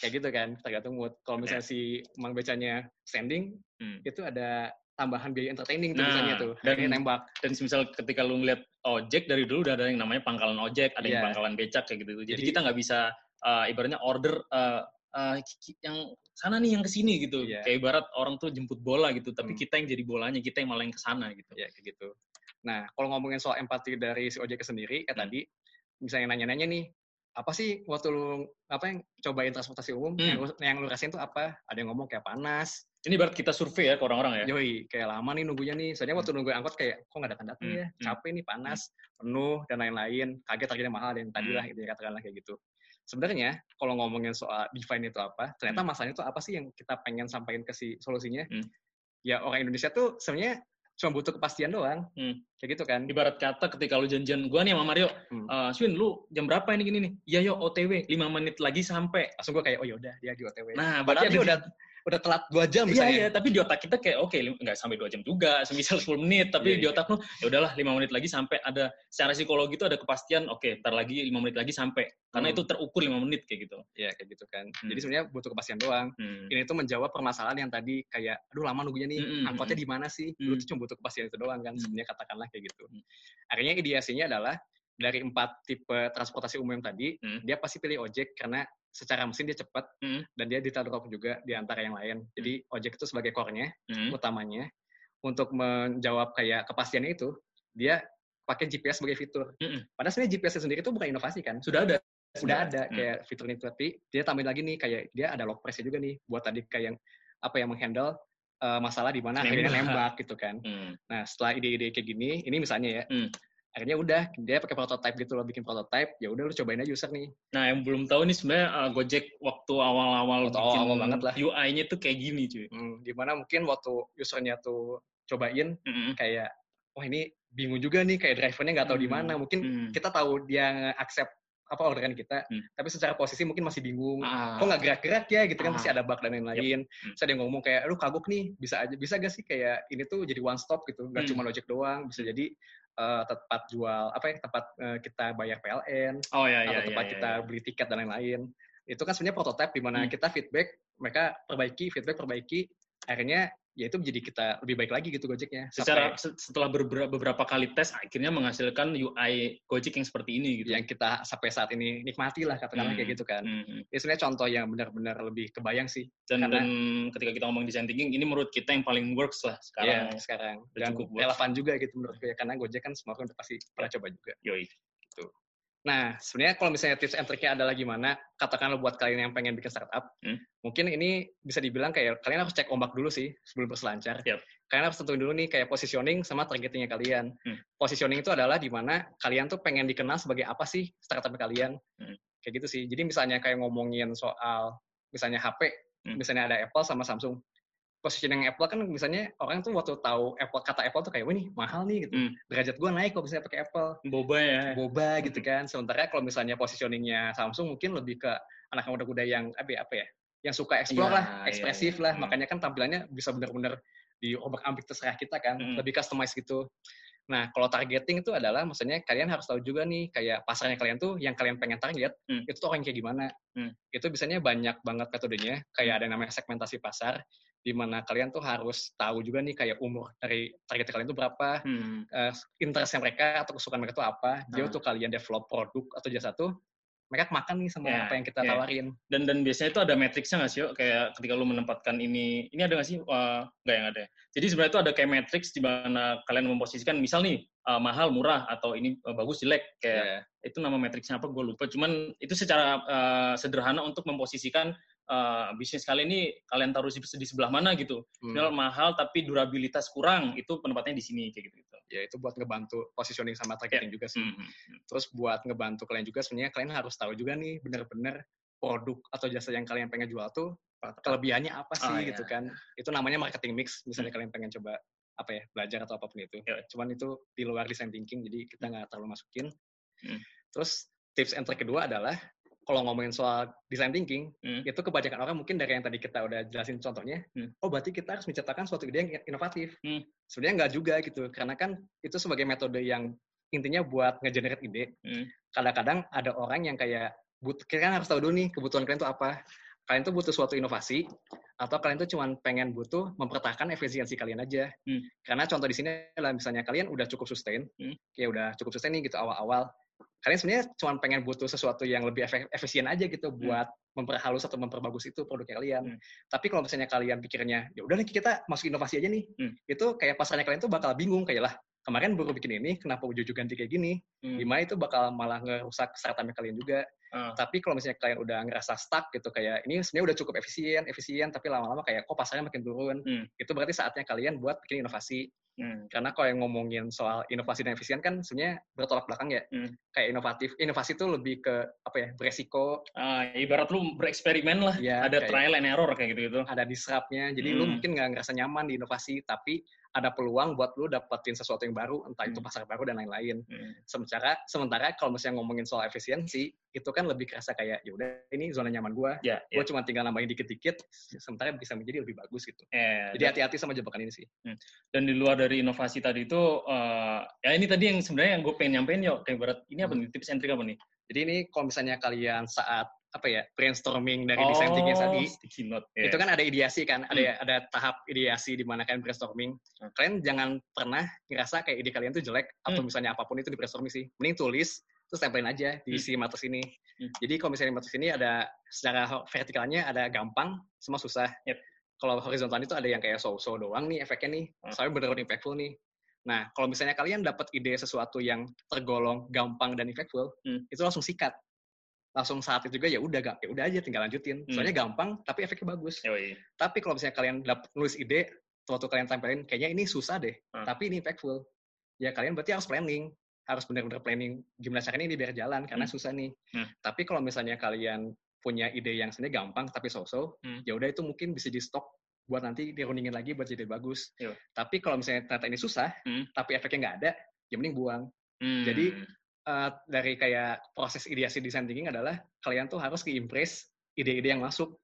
kayak gitu kan tergantung mood kalau misalnya si mang becanya standing Hmm. itu ada tambahan biaya entertaining tuh Nah, misalnya tuh dan- nembak Dan misal ketika lu ngeliat ojek dari dulu udah ada yang namanya pangkalan ojek, ada yang Iya. pangkalan becak kayak gitu. Jadi, Jadi- kita nggak bisa uh, ibaratnya order uh, uh, yang sana nih yang ke sini gitu. Iya. Kayak ibarat orang tuh jemput bola gitu, tapi Hmm. kita yang jadi bolanya, kita yang malah yang ke sana gitu. ya kayak gitu. Nah, kalau ngomongin soal empati dari si ojek sendiri, kayak Hmm. tadi, misalnya nanya-nanya nih, apa sih waktu lu apa yang cobain transportasi umum, Hmm. yang, lu, yang lu rasain tuh apa? Ada yang ngomong kayak panas, Ini ibarat kita survei ya ke orang-orang ya. yoi, kayak lama nih nunggunya nih. Soalnya waktu nunggu angkot kayak, kok nggak datang-datang Hmm. ya? Hmm. Capek nih, panas, penuh, dan lain-lain. Kaget harganya mahal, dan tadi Hmm. lah, gitu ya, katakanlah kayak gitu. Sebenarnya, kalau ngomongin soal define itu apa, ternyata masalahnya itu apa sih yang kita pengen sampaikan ke si solusinya? Hmm. Ya, orang Indonesia tuh sebenarnya cuma butuh kepastian doang. Hmm. Kayak gitu kan. Ibarat kata ketika lu janjian gua nih sama Mario, Hmm. "Eh, Swin lu jam berapa ini gini nih? Iya yo OTW, 5 menit lagi sampai. langsung gue kayak oh yaudah dia di OTW. Nah, berarti berarti dia udah udah telat dua jam Iya, misalnya. iya, tapi di otak kita kayak oke, lim- nggak sampai dua jam juga, semisal 10 menit, tapi Iya, di iya. otak lu ya udahlah 5 menit lagi sampai ada secara psikologi itu ada kepastian, oke, ntar lagi 5 menit lagi sampai. Karena Hmm. itu terukur 5 menit kayak gitu. Iya kayak gitu kan. Hmm. Jadi sebenarnya butuh kepastian doang. Hmm. Ini tuh menjawab permasalahan yang tadi kayak aduh lama nunggunya nih, Hmm, hmm, angkotnya hmm. di mana sih? Hmm. Lu tuh cuma butuh kepastian itu doang kan. Hmm. Sebenarnya katakanlah kayak gitu. Hmm. Akhirnya ideasinya adalah dari empat tipe transportasi umum yang tadi, Hmm. dia pasti pilih ojek karena secara mesin dia cepat Hmm. dan dia detail drop juga di antara yang lain. Jadi ojek itu sebagai core-nya Hmm. utamanya untuk menjawab kayak kepastiannya itu dia pakai GPS sebagai fitur. Mm-mm. Padahal sebenarnya GPS sendiri itu bukan inovasi kan. Sudah ada. Sudah ada Hmm. kayak fitur ini tapi dia tambahin lagi nih kayak dia ada log press-nya juga nih buat tadi kayak yang apa yang menghandle uh, masalah di mana akhirnya Nembak. nembak gitu kan. Hmm. Nah, setelah ide-ide kayak gini, ini misalnya ya. Hmm. Akhirnya udah dia pakai prototype gitu loh, bikin prototype, ya udah lu cobain aja user nih. Nah, yang belum tahu nih sebenarnya uh, Gojek waktu awal-awal bikin awal-awal banget lah. UI-nya tuh kayak gini, cuy. Hmm, di mana mungkin waktu usernya tuh cobain Mm-mm. kayak wah ini bingung juga nih kayak drivernya nggak tahu di Hmm. mana. Mungkin Hmm. kita tahu dia accept apa orderan kita, Hmm. tapi secara posisi mungkin masih bingung. Ah. Kok nggak gerak-gerak ya gitu kan Ah. pasti ada bug dan lain-lain. Hmm. Terus ada yang ngomong kayak, lu kagok nih, bisa aja bisa gak sih kayak ini tuh jadi one stop gitu, nggak Hmm. cuma Gojek doang, bisa jadi eh, tempat jual apa ya tempat eh, kita bayar PLN Oh ya, atau ya, tempat ya, kita ya. beli tiket dan lain-lain. Itu kan sebenarnya prototype di mana Hmm. kita feedback, mereka perbaiki, feedback perbaiki, akhirnya ya itu menjadi kita lebih baik lagi gitu Gojeknya. Secara Sampai se- setelah beberapa, beberapa kali tes akhirnya menghasilkan UI Gojek yang seperti ini gitu. yang kita sampai saat ini nikmati lah katakanlah Hmm. kayak gitu kan. Hmm. Ini sebenarnya contoh yang benar-benar lebih kebayang sih. Dan, Karena- dan ketika kita ngomong design thinking, ini menurut kita yang paling works lah sekarang. Iya, sekarang. Dan cukup relevan juga gitu menurut gue. Karena Gojek kan semua orang udah pasti pernah coba juga. Yoi. Nah, sebenarnya kalau misalnya tips and triknya adalah gimana, katakanlah buat kalian yang pengen bikin startup, Hmm. mungkin ini bisa dibilang kayak kalian harus cek ombak dulu sih sebelum berselancar. Yap. Kalian harus tentuin dulu nih kayak positioning sama targetingnya kalian. Hmm. Positioning itu adalah di mana kalian tuh pengen dikenal sebagai apa sih startup kalian. Hmm. Kayak gitu sih. Jadi misalnya kayak ngomongin soal misalnya HP, Hmm. misalnya ada Apple sama Samsung. Positioning Apple kan misalnya orang tuh waktu tahu Apple kata Apple tuh kayak, wah ini mahal nih gitu. Hmm. Derajat gua naik kalau misalnya pakai Apple Boba ya. boba gitu kan. Sementara kalau misalnya positioningnya Samsung mungkin lebih ke anak muda-muda yang apa ya, apa ya, yang suka Iya, explore lah, iya, ekspresif iya. lah. Hmm. Makanya kan tampilannya bisa benar-benar di obak-abrik terserah kita kan, Hmm. lebih customize gitu. Nah, kalau targeting itu adalah maksudnya kalian harus tahu juga nih kayak pasarnya kalian tuh yang kalian pengen target Hmm. itu tuh orang kayak gimana. Hmm. Itu biasanya banyak banget metodenya, kayak ada yang namanya segmentasi pasar di mana kalian tuh harus tahu juga nih kayak umur dari target kalian tuh berapa, Hmm. eh, interestnya mereka atau kesukaan mereka itu apa. Jadi Hmm. waktu kalian develop produk atau jasa tuh, mereka makan nih sama Ya, apa yang kita ya. tawarin. Dan dan biasanya itu ada matriksnya nggak sih, yuk? Kayak ketika lu menempatkan ini, ini ada nggak sih? Wah, nggak yang ada. ya? Jadi sebenarnya itu ada kayak matriks di mana kalian memposisikan, misal nih uh, mahal, murah, atau ini uh, bagus, jelek. Kayak Ya. itu nama matriksnya apa? Gue lupa. Cuman itu secara uh, sederhana untuk memposisikan uh, bisnis kalian ini kalian taruh di, sebelah mana gitu. Hmm. Misal mahal tapi durabilitas kurang, itu penempatnya di sini kayak gitu. gitu. Ya itu buat ngebantu positioning sama targeting juga sih. Hmm, hmm, hmm. Terus buat ngebantu kalian juga sebenarnya kalian harus tahu juga nih bener-bener produk atau jasa yang kalian pengen jual tuh kelebihannya apa sih Oh, gitu iya. kan. Itu namanya marketing mix, misalnya kalian pengen coba apa ya, belajar atau apa pun itu. Iya. Cuman itu di luar design thinking, jadi kita nggak terlalu masukin. Hmm. Terus tips and trick kedua adalah kalau ngomongin soal design thinking, Hmm. itu kebanyakan orang mungkin dari yang tadi kita udah jelasin contohnya, Hmm. oh berarti kita harus menciptakan suatu ide yang inovatif. Hmm. Sebenarnya nggak juga gitu, karena kan itu sebagai metode yang intinya buat nge-generate ide. Hmm. Kadang-kadang ada orang yang kayak, kan harus tahu dulu nih kebutuhan kalian tuh apa. Kalian tuh butuh suatu inovasi, atau kalian tuh cuma pengen butuh mempertahankan efisiensi kalian aja. Hmm. Karena contoh di sini adalah misalnya kalian udah cukup sustain, Hmm. kayak udah cukup sustain nih gitu awal-awal. Kalian sebenarnya cuma pengen butuh sesuatu yang lebih efisien aja gitu buat memperhalus atau memperbagus itu produknya kalian. Hmm. Tapi kalau misalnya kalian pikirnya, ya udah nih kita masuk inovasi aja nih, Hmm. itu kayak pasarnya kalian tuh bakal bingung kayak lah kemarin baru bikin ini, kenapa ujung-ujung ganti kayak gini? Hmm. Gimana itu bakal malah ngerusak startupnya kalian juga. Ah. Tapi kalau misalnya kalian udah ngerasa stuck gitu kayak ini sebenarnya udah cukup efisien, efisien tapi lama-lama kayak kok pasarnya makin turun. Hmm. Itu berarti saatnya kalian buat bikin inovasi. Hmm. Karena kalau yang ngomongin soal inovasi dan efisien kan sebenarnya bertolak belakang ya. Hmm. Kayak inovatif, inovasi itu lebih ke apa ya? beresiko, Ah, ibarat lu bereksperimen lah, ya, ada kayak trial and error kayak gitu-gitu. ada disruptnya. Jadi lu Hmm. mungkin nggak ngerasa nyaman di inovasi, tapi ada peluang buat lu dapetin sesuatu yang baru, entah itu Hmm. pasar baru dan lain-lain. Hmm. Sementara sementara kalau misalnya ngomongin soal efisiensi, itu kan lebih kerasa kayak ya udah ini zona nyaman gua. Ya, Gue ya. cuma tinggal nambahin dikit-dikit, sementara bisa menjadi lebih bagus gitu. Eh, Jadi hati-hati sama jebakan ini sih. dan di luar dari inovasi tadi itu eh, ya ini tadi yang sebenarnya yang gue pengen nyampein yo kayak berat ini apa nih tips and trick apa nih Jadi ini kalau misalnya kalian saat apa ya brainstorming dari desain thinking tadi, Oh, sticky note ya. itu kan ada ideasi kan, ada ada tahap ideasi di mana kalian brainstorming. Hmm. Kalian jangan pernah ngerasa kayak ide kalian tuh jelek atau Hmm. misalnya apa pun itu di brainstorming sih. Mending tulis terus tempelin aja di Hmm. si matrix ini. Hmm. Jadi kalau misalnya di matrix ini ada secara vertikalnya ada gampang sama susah. Yep. Kalau horizontal itu ada yang kayak so-so doang nih efeknya nih. Hmm. Soalnya bener-bener impactful nih. Nah, kalau misalnya kalian dapat ide sesuatu yang tergolong gampang dan impactful, Hmm. itu langsung sikat. Langsung saat itu juga ya udah gak, ya udah aja tinggal lanjutin. Hmm. Soalnya gampang tapi efeknya bagus. Yoi. Tapi kalau misalnya kalian dapat nulis ide, waktu kalian tempelin, kayaknya ini susah deh, Hmm. tapi ini impactful. Ya kalian berarti harus planning, harus benar-benar planning gimana caranya ini biar jalan karena Hmm. susah nih. Hmm. Tapi kalau misalnya kalian punya ide yang sebenarnya gampang tapi so-so, Hmm. ya udah itu mungkin bisa di stok buat nanti dirundingin lagi buat jadi bagus. Iya. Tapi kalau misalnya ternyata ini susah, Hmm. tapi efeknya nggak ada, ya mending buang. Hmm. Jadi, Eh, dari kayak proses ideasi design thinking adalah kalian tuh harus ke-impress ide-ide yang masuk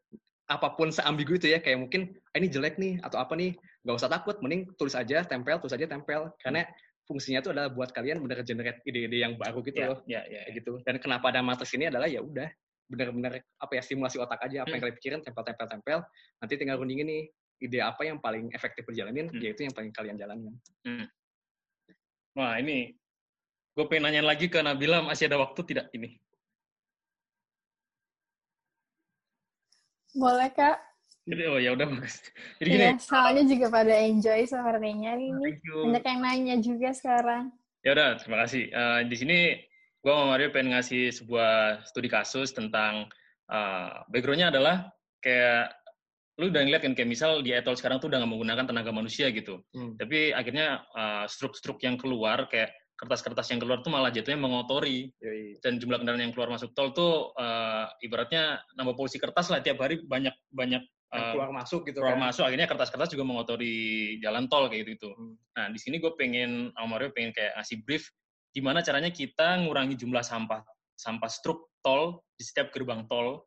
apa pun seambigu itu ya kayak mungkin "Ah, ini jelek nih atau apa nih nggak usah takut mending tulis aja tempel tulis aja tempel karena fungsinya tuh adalah buat kalian bener generate ide-ide yang baru gitu ya, loh ya, ya, kayak gitu dan kenapa ada matrix ini adalah ya udah bener-bener apa ya stimulasi otak aja apa yang Hmm. kalian pikirin tempel tempel tempel nanti tinggal rundingin nih ide apa yang paling efektif dijalanin Hmm. yaitu yang paling kalian jalanin Wah ini gue pengen nanya lagi ke Nabila masih ada waktu tidak ini? Boleh kak? Jadi oh ya udah bagus. Jadi gini, Iya, soalnya juga pada enjoy sepertinya ini. Banyak yang nanya juga sekarang. Ya udah, terima kasih. Eh, di sini gue sama Mario pengen ngasih sebuah studi kasus tentang eh, backgroundnya adalah kayak lu udah ngeliat kan kayak misal di etol sekarang tuh udah nggak menggunakan tenaga manusia gitu. Hmm. Tapi akhirnya eh, struk-struk yang keluar kayak kertas-kertas yang keluar tuh malah jatuhnya mengotori Yoi. dan jumlah kendaraan yang keluar masuk tol tuh eh, ibaratnya nambah polusi kertas lah tiap hari banyak banyak eh, keluar masuk gitu keluar kan masuk akhirnya kertas-kertas juga mengotori jalan tol kayak gitu itu. Hmm. Nah di sini gue pengen Mario pengen kayak ngasih brief gimana caranya kita ngurangi jumlah sampah sampah struk tol di setiap gerbang tol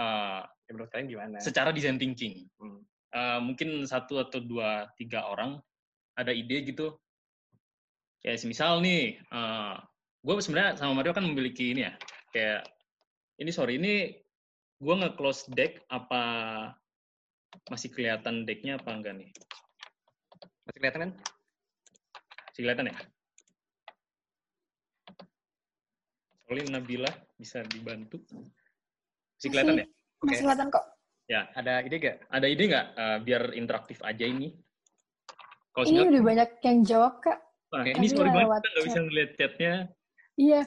uh, ya menurut kalian gimana secara design thinking. Hmm. Uh, mungkin satu atau dua tiga orang ada ide gitu. Kayak semisal nih, uh, gue sebenarnya sama Mario kan memiliki ini ya, kayak ini sorry ini gue nge-close deck apa masih kelihatan decknya apa enggak nih? masih kelihatan kan Masih kelihatan ya? Soalnya Nabila bisa dibantu. Masih kelihatan ya? Oke. Masih kelihatan kok. ada ide gak Ada ide nggak eh, biar interaktif aja ini? Kalau Ini udah banyak yang jawab kak. Oke. ini sorry banget kita nggak bisa ngeliat chatnya. Iya.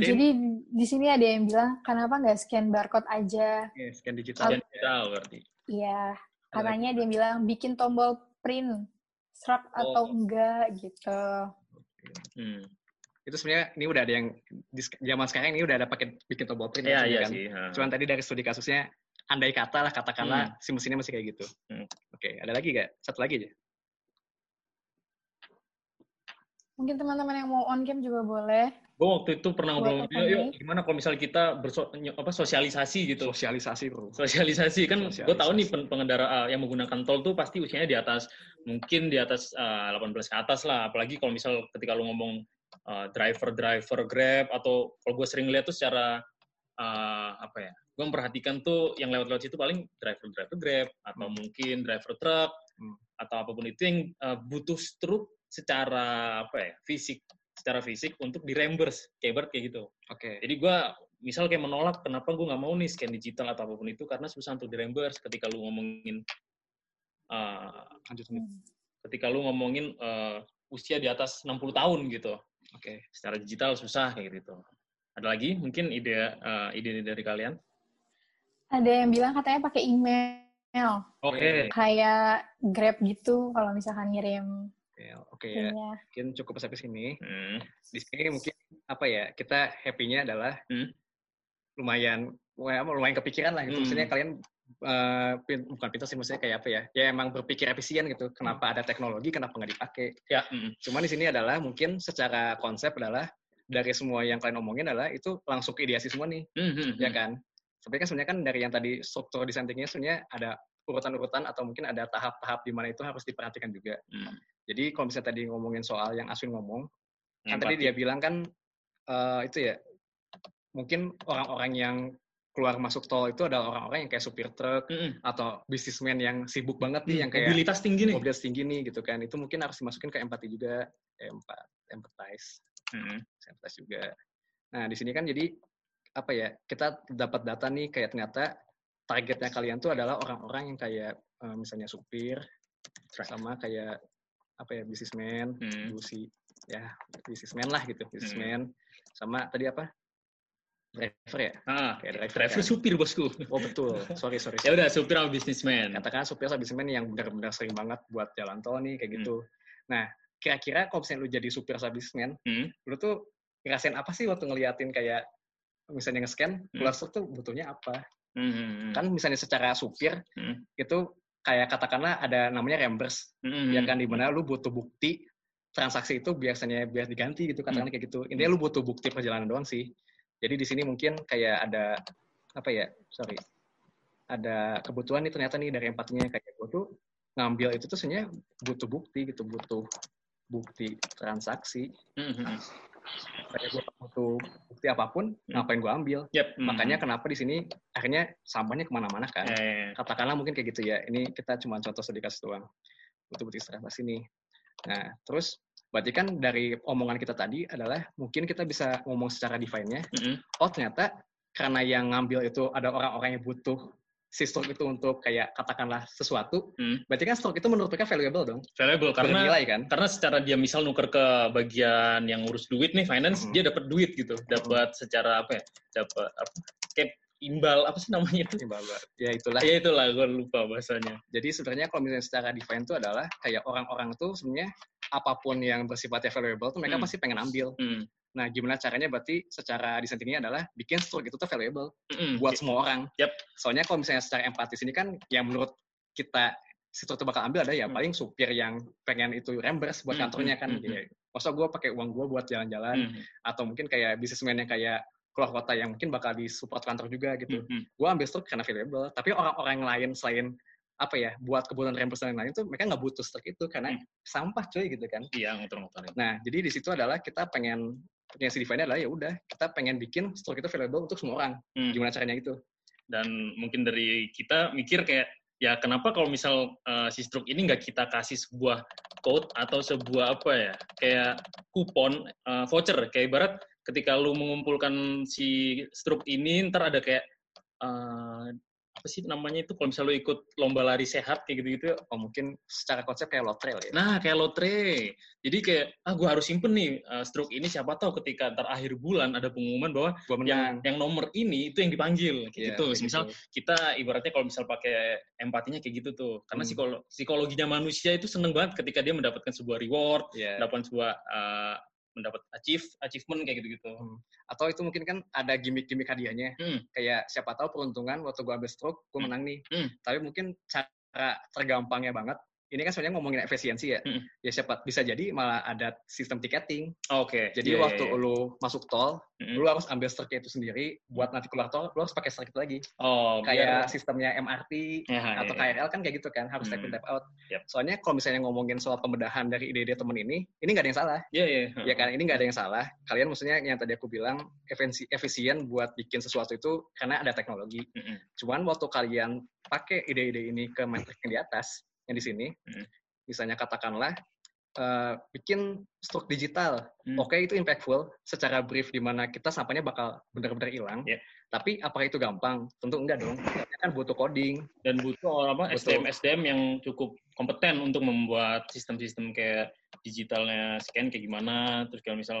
Jadi di sini ada yang bilang kenapa nggak scan barcode aja? Oke, scan digital Jangan digital berarti. Iya. Katanya dia bilang bikin tombol print, atau Oh. enggak gitu. Hmm. Itu sebenarnya ini udah ada yang di zaman sekarang ini udah ada pakai bikin tombol print Iya, sebenarnya iya kan. sih. ha. Cuman tadi dari studi kasusnya andai kata lah katakanlah si mesinnya masih kayak gitu. Hmm. Oke, ada lagi gak? Satu lagi aja. Mungkin teman-teman yang mau on cam juga boleh. Gue waktu itu pernah ngobrol, Buat sama dia, yuk opening. gimana kalau misalnya kita berso, apa sosialisasi gitu. Sosialisasi bro. Sosialisasi kan gue tahu nih pengendara uh, yang menggunakan tol tuh pasti usianya di atas mungkin di atas uh, 18 ke atas lah apalagi kalau misal ketika lu ngomong uh, driver driver Grab atau kalau gue sering lihat tuh secara uh, apa ya gue memperhatikan tuh yang lewat-lewat situ paling driver driver Grab atau Hmm. mungkin driver truk Hmm. atau apa pun itu yang uh, butuh struk secara apa ya fisik secara fisik untuk di reimburse kayak kayak gitu Oke. jadi gue misal kayak menolak kenapa gue nggak mau nih scan digital atau apa pun itu karena susah untuk di reimburse ketika lu ngomongin uh, Lanjut. Ketika lu ngomongin uh, usia di atas 60 tahun gitu Oke. secara digital susah kayak gitu ada lagi mungkin ide uh, ide dari kalian Ada yang bilang katanya pakai email. oke Kayak Grab gitu kalau misalkan ngirim Oke, Oke ya. Mungkin cukup sampai sini. Hmm. Di sini mungkin apa ya? Kita happy-nya adalah Hmm. lumayan lumayan lumayan kepikiran lah gitu. Hmm. Maksudnya kalian pin- bukan pintar sih maksudnya kayak apa ya? Ya emang berpikir efisien gitu. Kenapa ada teknologi, kenapa nggak dipakai? ya. Cuman di sini adalah mungkin secara konsep adalah dari semua yang kalian omongin adalah itu langsung ke ideasi semua nih, Hmm, hmm, ya kan? Tapi kan sebenarnya kan dari yang tadi struktur desain thinkingnya sebenarnya ada urutan-urutan atau mungkin ada tahap-tahap di mana itu harus diperhatikan juga. Hmm. Jadi kalau misalnya tadi ngomongin soal yang Aswin ngomong, kan tadi dia bilang kan eh, itu ya mungkin orang-orang yang keluar masuk tol itu adalah orang-orang yang kayak supir truk Hmm, hmm. atau bisnismen yang sibuk banget nih yang kayak mobilitas tinggi nih. mobilitas tinggi nih gitu kan. Itu mungkin harus dimasukin ke empati juga empat empathize. Hmm. empathize juga. Nah di sini kan jadi apa ya kita dapat data nih kayak ternyata targetnya kalian tuh adalah orang-orang yang kayak eh, misalnya supir sama kayak apa ya bisnismen Hmm. busi ya bisnismen lah gitu bisnismen sama tadi apa driver ya Ah, Kayak driver driver kan. supir bosku oh betul sorry sorry ya udah supir sama bisnismen katakan supir sama bisnismen yang benar-benar sering banget buat jalan tol nih kayak Hmm. gitu nah kira-kira kalau misalnya lu jadi supir sama bisnismen Hmm. lu tuh ngerasain apa sih waktu ngeliatin kayak misalnya nge-scan Hmm. tuh butuhnya apa Hmm, hmm, hmm. kan misalnya secara supir Hmm. itu kayak katakanlah ada namanya reimburse Hmm, ya hmm, kan di mana lu butuh bukti transaksi itu biasanya biar diganti gitu katakanlah Hmm. kayak gitu intinya lu butuh bukti perjalanan doang sih jadi di sini mungkin kayak ada apa ya sorry ada kebutuhan nih ternyata nih dari empatinya kayak gue tuh ngambil itu tuh sebenarnya butuh bukti gitu butuh bukti transaksi hmm, hmm, hmm. kayak gue butuh bukti apa pun Hmm. ngapain gue ambil Yep, hmm, makanya hmm. kenapa di sini akhirnya sampahnya ke mana-mana kan Ya, ya, ya. katakanlah mungkin kayak gitu ya. Ini kita cuma contoh sedikit doang. Butuh bukti transaksi nih. Nah, terus berarti kan dari omongan kita tadi adalah mungkin kita bisa ngomong secara define-nya. Hmm, Oh, ternyata karena yang ngambil itu ada orang-orang yang butuh si stroke itu untuk kayak katakanlah sesuatu, Hmm. berarti kan stroke itu menurut mereka valuable dong. valuable karena Bernilai kan? karena secara dia misal nuker ke bagian yang ngurus duit nih finance Hmm. dia dapat duit gitu dapat secara apa ya dapat apa kayak imbal apa sih namanya itu Ya itulah. ya itulah gue lupa bahasanya Jadi sebenarnya kalau misalnya secara define itu adalah kayak orang-orang tuh sebenarnya apa pun yang bersifatnya valuable tuh mereka Hmm. pasti pengen ambil. hmm. Nah, gimana caranya berarti secara desain ini adalah bikin stroke itu tuh valuable Hmm. buat semua orang. Yap. Soalnya kalau misalnya secara empatis ini kan yang menurut kita si stroke itu bakal ambil ada ya Hmm. paling supir yang pengen itu reimburse buat Hmm, kantornya hmm, kan. hmm, Ya, masa gue pakai uang gue buat jalan-jalan Hmm. atau mungkin kayak bisnismen yang kayak keluar kota yang mungkin bakal disupport kantor juga gitu. Hmm. Hmm. Gue ambil stroke karena valuable. Tapi orang-orang lain selain apa ya buat kebutuhan reimburse dan lain-lain tuh mereka nggak butuh stroke itu karena Hmm. sampah cuy gitu kan. iya ngotor-ngotorin Nah, jadi di situ adalah kita pengen yang si define adalah ya udah kita pengen bikin stroke itu valuable untuk semua orang. Hmm. Gimana caranya itu? dan mungkin dari kita mikir kayak ya kenapa kalau misal uh, si stroke ini nggak kita kasih sebuah code atau sebuah apa ya kayak kupon uh, voucher kayak ibarat ketika lu mengumpulkan si stroke ini ntar ada kayak uh, apa sih namanya itu kalau misal lu ikut lomba lari sehat kayak gitu-gitu Oh mungkin secara konsep kayak lotrel ya. Nah, kayak lotre. Jadi kayak, ah gue harus simpen nih uh, stroke ini siapa tahu ketika ntar akhir bulan ada pengumuman bahwa Gua yang yang nomor ini itu yang dipanggil kayak Iya, gitu. kayak Misal gitu. kita ibaratnya kalau misal pakai empatinya kayak gitu tuh. Karena Hmm. psikolo psikologinya manusia itu seneng banget ketika dia mendapatkan sebuah reward, Iya. mendapatkan sebuah uh, mendapat achieve achievement kayak gitu-gitu. Hmm. Atau itu mungkin kan ada gimmick-gimmick hadiahnya. Hmm. Kayak siapa tahu peruntungan waktu gue ambil stroke, gue Hmm. menang nih. Hmm. Tapi mungkin cara tergampangnya banget, ini kan sebenarnya ngomongin efisiensi ya. Hmm. Ya siapa bisa jadi malah ada sistem tiketing. Oke. Jadi Iya, iya, waktu iya. lu masuk tol, Mm-mm. lu harus ambil strike itu sendiri. Buat nanti keluar tol, lu harus pakai strike itu lagi. oh Kayak biar- sistemnya MRT Ya, atau iya. KRL kan kayak gitu kan, harus tap in Hmm. tap out. Yap. Soalnya kalau misalnya ngomongin soal pembedahan dari ide-ide temen ini, ini nggak ada yang salah. Iya iya. Ya kan, ini nggak ada yang salah. Kalian maksudnya yang tadi aku bilang, efisi- efisien buat bikin sesuatu itu karena ada teknologi. Mm-mm. Cuman waktu kalian pakai ide-ide ini ke metrik yang di atas, yang di sini, Mm. misalnya katakanlah eh, bikin struk digital, Hmm. oke itu impactful secara brief di mana kita sampahnya bakal benar-benar hilang. Yeah. Tapi apakah itu gampang? Tentu enggak dong. Karena kan butuh coding. Dan butuh apa Betul. SDM SDM yang cukup kompeten untuk membuat sistem-sistem kayak digitalnya scan kayak gimana, terus kalau misal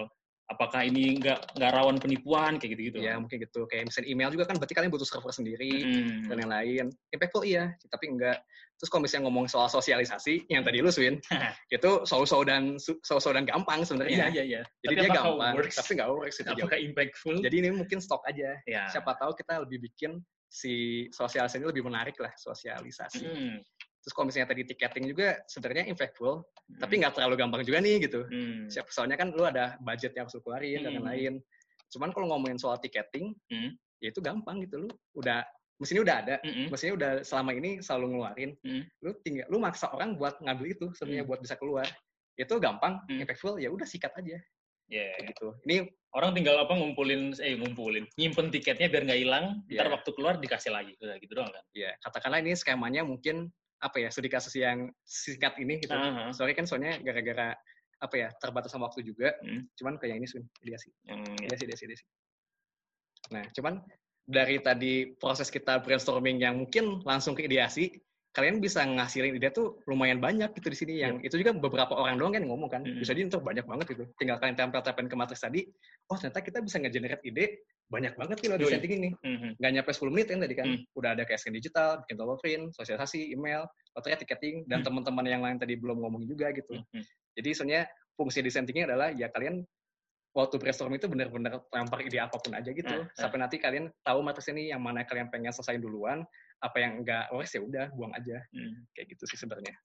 apakah ini nggak nggak rawan penipuan kayak gitu-gitu. Ya mungkin gitu. Kayak misalnya email juga kan berarti kalian butuh server sendiri. Hmm. dan yang lain. Impactful iya, tapi enggak. Terus kalau misalnya ngomong soal sosialisasi, yang tadi lu Swin, itu so-so dan so-so dan gampang Iya sebenarnya. iya iya. Jadi Tapi dia gampang, works? tapi nggak works itu. apakah impactful? Jadi ini mungkin stok aja. ya. Siapa tahu kita lebih bikin si sosialisasi ini lebih menarik lah, sosialisasi. Hmm. Terus kalau misalnya tadi tiketing juga sebenarnya impactful, Hmm. tapi nggak terlalu gampang juga nih gitu. Hmm. Siapa soalnya kan lu ada budget yang harus lu keluarin dan Hmm. lain-lain. Cuman kalau ngomongin soal tiketing, Hmm. ya itu gampang gitu lu. Udah mesinnya udah ada, Mm-mm. mesinnya udah selama ini selalu ngeluarin. Hmm. Lu tinggal lu maksa orang buat ngambil itu sebenarnya Hmm. buat bisa keluar. Itu gampang, Hmm. impactful ya udah sikat aja Ya. kayak gitu. Ini Orang tinggal apa ngumpulin eh ngumpulin, nyimpen tiketnya biar nggak hilang, ntar Iya. waktu keluar dikasih lagi. Udah gitu doang kan. ya katakanlah ini skemanya mungkin apa ya studi kasus yang singkat ini gitu. Ah, ah. Sorry kan soalnya gara-gara apa ya terbatas sama waktu juga. Hmm. Cuman kayak ini Sun, ideasi. Yang ya. Ideasi, ideasi, ideasi. Nah, cuman dari tadi proses kita brainstorming yang mungkin langsung ke ideasi, kalian bisa ngasilin ide tuh lumayan banyak gitu di sini. Yang itu juga beberapa orang doang kan yang ngomong kan. Mm-mm. Bisa jadi itu banyak banget gitu. Tinggal kalian tempel-tempelin ke matriks tadi, oh ternyata kita bisa nge-generate ide banyak banget nih loh di Yoi. setting ini. Mhm. Nggak nyampe 10 menit kan tadi kan. Hmm. Udah ada kayak scan digital, bikin of print, sosialisasi, email, loteria, tiketing, dan Hmm. teman-teman yang lain tadi belum ngomong juga gitu. Mhm. Jadi sebenarnya fungsi dissentingnya adalah ya kalian waktu brainstorm itu benar-benar lempar ide apa pun aja gitu. Nah, nah. Sampai nanti kalian tahu materi ini yang mana kalian pengen selesaiin duluan, apa yang enggak works ya udah buang aja. Hmm. Kayak gitu sih sebenarnya.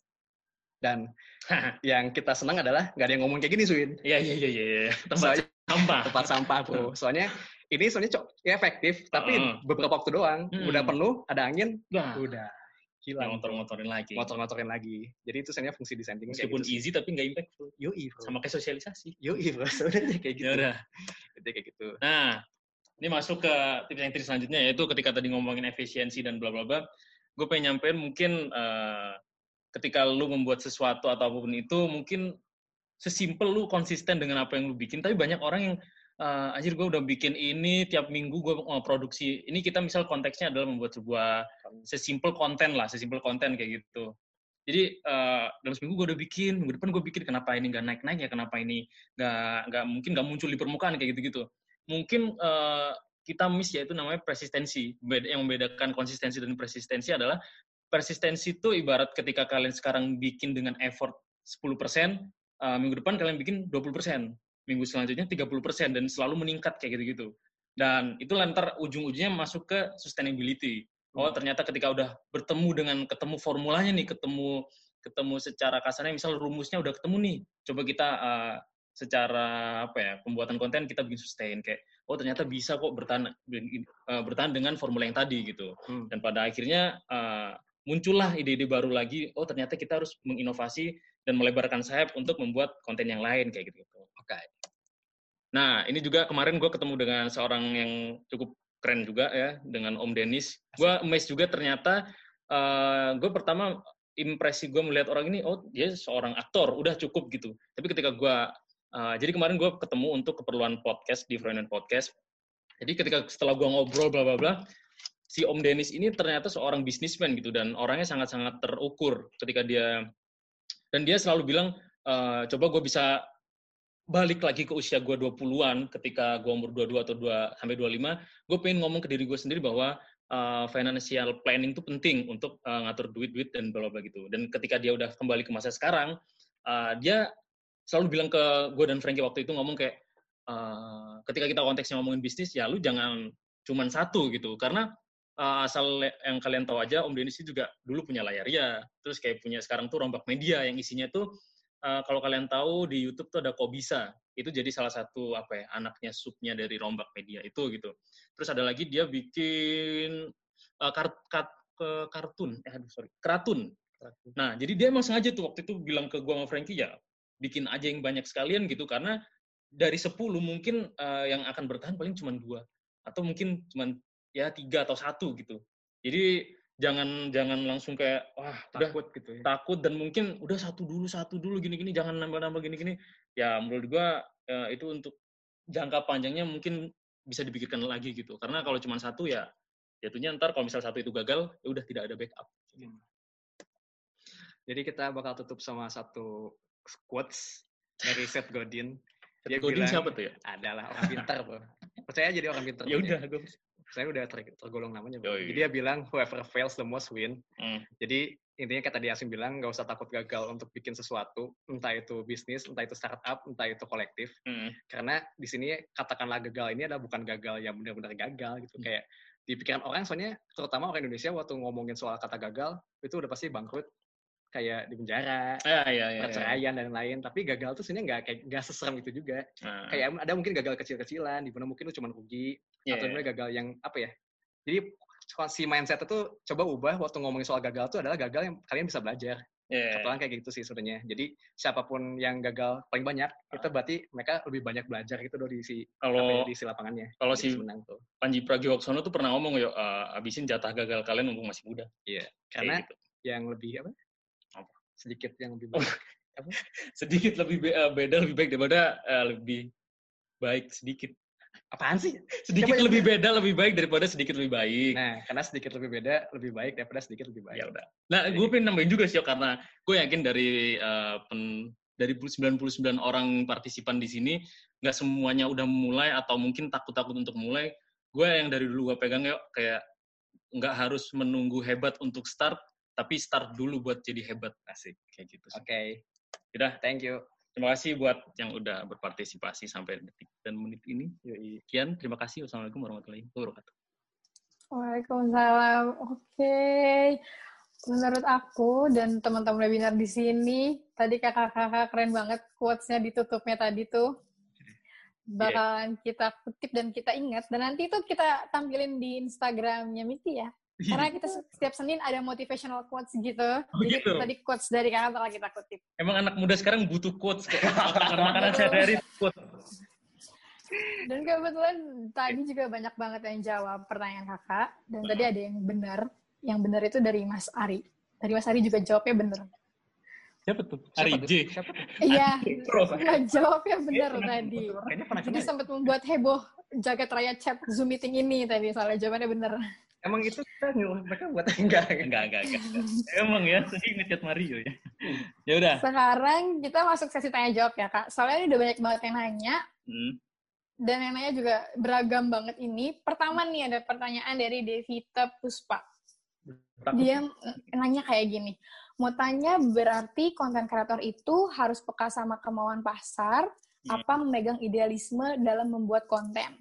Dan yang kita senang adalah nggak ada yang ngomong kayak gini, Swin. Iya iya iya iya. Tempat Soalnya sampah. tempat sampah, Bro. Soalnya ini soalnya cok ya efektif, tapi Heeh. beberapa waktu doang. Hmm. Udah penuh, ada angin, Nah, udah hilang. motor-motorin lagi. Motor-motorin lagi. Jadi itu sebenarnya fungsi kayak Meskipun gitu. easy tapi nggak impactful. Yoi, bro. Sama kayak sosialisasi. Yoi, bro. Sebenarnya kayak gitu. Ya udah. Jadi kayak gitu. Nah, ini masuk ke tips yang tips selanjutnya yaitu ketika tadi ngomongin efisiensi dan bla bla bla, gue pengen nyampein mungkin eh, ketika lu membuat sesuatu atau apa pun itu mungkin sesimpel lu konsisten dengan apa yang lu bikin, tapi banyak orang yang eh, anjir gue udah bikin ini tiap minggu gue mau produksi. Ini kita misal konteksnya adalah membuat sebuah sesimpel konten lah, sesimpel konten kayak gitu. Jadi eh, dalam seminggu gue udah bikin, minggu depan gue bikin kenapa ini nggak naik naik ya, kenapa ini nggak nggak mungkin nggak muncul di permukaan kayak gitu gitu. Mungkin eh, kita miss yaitu namanya persistensi. Beda- Yang membedakan konsistensi dan persistensi adalah persistensi itu ibarat ketika kalian sekarang bikin dengan effort 10%, eh, minggu depan kalian bikin 20%, minggu selanjutnya 30% dan selalu meningkat kayak gitu-gitu. Dan itu lantar ujung-ujungnya masuk ke sustainability. Oh ternyata ketika udah bertemu dengan ketemu formulanya nih, ketemu ketemu secara kasarnya, misal rumusnya udah ketemu nih, coba kita eh, secara apa ya pembuatan konten kita bikin sustain. Kayak oh ternyata bisa kok bertahan eh, bertahan dengan formula yang tadi gitu. Hmm. dan pada akhirnya eh, muncullah ide-ide baru lagi oh ternyata kita harus menginovasi dan melebarkan sayap untuk membuat konten yang lain kayak gitu. Oke. nah ini juga kemarin gue ketemu dengan seorang yang cukup keren juga ya dengan Om Denis gue amazed juga ternyata gue pertama impresi gue melihat orang ini oh dia seorang aktor udah cukup gitu. Tapi ketika gue uh, jadi kemarin gue ketemu untuk keperluan podcast di Freunden Podcast. Jadi ketika setelah gue ngobrol bla bla bla si Om Denis ini ternyata seorang bisnismen gitu dan orangnya sangat-sangat terukur ketika dia dan dia selalu bilang "Eh, coba gue bisa balik lagi ke usia gue 20-an ketika gue umur 22 atau 2 sampai 25 gue pengen ngomong ke diri gue sendiri bahwa uh, financial planning itu penting untuk uh, ngatur duit-duit dan bla bla gitu. Dan ketika dia udah kembali ke masa sekarang uh, dia selalu bilang ke gue dan Frankie waktu itu ngomong kayak eh, ketika kita konteksnya ngomongin bisnis ya lu jangan cuman satu gitu. Karena eh, asal yang kalian tahu aja Om Denis juga dulu punya layar ya terus kayak punya sekarang tuh rombak media yang isinya tuh eh, kalau kalian tahu di YouTube tuh ada Kobisa. Itu jadi salah satu apa ya anaknya subnya dari rombak media itu gitu. Terus ada lagi dia bikin eh, kart, kart- ke kartun. Eh aduh sorry. Keratun. Nah, jadi dia emang sengaja tuh waktu itu bilang ke gua sama Frankie ya bikin aja yang banyak sekalian gitu karena dari 10 mungkin eh, yang akan bertahan paling cuma dua atau mungkin cuma ya tiga atau satu gitu. Jadi jangan jangan langsung kayak wah udah Takut gitu ya. takut dan mungkin udah satu dulu satu dulu gini-gini jangan nambah-nambah gini-gini. Ya menurut gua eh, itu untuk jangka panjangnya mungkin bisa dipikirkan lagi gitu. Karena kalau cuma satu ya jatuhnya ntar kalau misal satu itu gagal ya udah tidak ada backup. Jadi kita bakal tutup sama satu quotes dari Seth Godin. Dia Godin bilang, siapa tuh ya? Adalah orang pintar, bro. Percaya jadi orang pintar. Ya udah, gue Saya udah ter- tergolong namanya, bro. Yoi. Jadi dia bilang, whoever fails the most win. Hmm. Jadi intinya kata dia Asim bilang, nggak usah takut gagal untuk bikin sesuatu. Entah itu bisnis, entah itu startup, entah itu kolektif. Hmm. Karena di sini katakanlah gagal ini adalah bukan gagal yang benar-benar gagal gitu. Hmm. Kayak di pikiran orang soalnya, terutama orang Indonesia waktu ngomongin soal kata gagal, itu udah pasti bangkrut. Kayak di penjara, Ya, ya, ya, ya. perceraian dan lain-lain tapi gagal tuh sebenarnya nggak kayak nggak seserem itu juga Nah, kayak ada mungkin gagal kecil-kecilan di mana mungkin lu cuma rugi ya, atau ya. sebenarnya gagal yang apa ya jadi si mindset itu coba ubah waktu ngomongin soal gagal itu adalah gagal yang kalian bisa belajar Ya. kebetulan kayak gitu sih sebenarnya jadi siapa pun yang gagal paling banyak itu berarti mereka lebih banyak belajar gitu di si apa ya, Kalau di si lapangannya kalau si- menang tuh Panji Pragiwaksono tuh pernah ngomong yuk eh, abisin jatah gagal kalian mumpung masih muda. karena Kayak gitu. yang lebih Apa? Sedikit yang lebih baik sedikit lebih be- eh, beda lebih baik daripada eh, lebih baik sedikit. apaan sih Sedikit Coba lebih beda lebih baik daripada sedikit lebih baik. nah karena sedikit lebih beda lebih baik daripada sedikit lebih baik ya udah. Nah, gue pengen nambahin juga sih Yo, karena gue yakin dari eh, pen, dari 99 orang partisipan di sini nggak semuanya udah mulai atau mungkin takut-takut untuk mulai. Gue yang dari dulu gue pegang yuk kayak nggak harus menunggu hebat untuk start, tapi start dulu buat jadi hebat asik kayak gitu. sih. oke Udah, thank you terima kasih buat yang udah berpartisipasi sampai detik dan menit ini. Sekian, terima kasih. Wassalamualaikum warahmatullahi wabarakatuh. Waalaikumsalam. Oke. Menurut aku dan teman-teman webinar di sini, tadi kakak-kakak keren banget quotes-nya ditutupnya tadi tuh. Bakalan kita kutip dan kita ingat. Dan nanti itu kita tampilin di Instagramnya Miti ya. Karena kita setiap Senin ada motivational quotes gitu. Jadi gitu. tadi quotes dari kakak bakal kita kutip. Emang anak muda sekarang butuh quotes kayak makanan sehari-hari quotes. Dan kebetulan tadi juga banyak banget yang jawab pertanyaan kakak. Dan tadi ada yang benar. Yang benar itu dari Mas Ari. Dari Mas Ari juga jawabnya benar. Siapa tuh? Siapa Ari? J. Siapa tuh? Iya, nggak jawabnya benar tadi. Kayaknya pernah Jadi sempat membuat heboh jagat raya chat Zoom meeting ini tadi. Soalnya jawabannya benar. Emang itu kita nyuruh mereka buat enggak? Enggak, enggak, enggak. Emang ya, tadi ngechat Mario ya. Ya udah. Sekarang kita masuk sesi tanya jawab ya kak. Soalnya ini udah banyak banget yang nanya. Hmm. Dan yang nanya juga beragam banget ini. Pertama nih ada pertanyaan dari Devita Puspa. Takut. Dia nanya kayak gini. Mau tanya berarti konten kreator itu harus peka sama kemauan pasar, Hmm. apa memegang idealisme dalam membuat konten?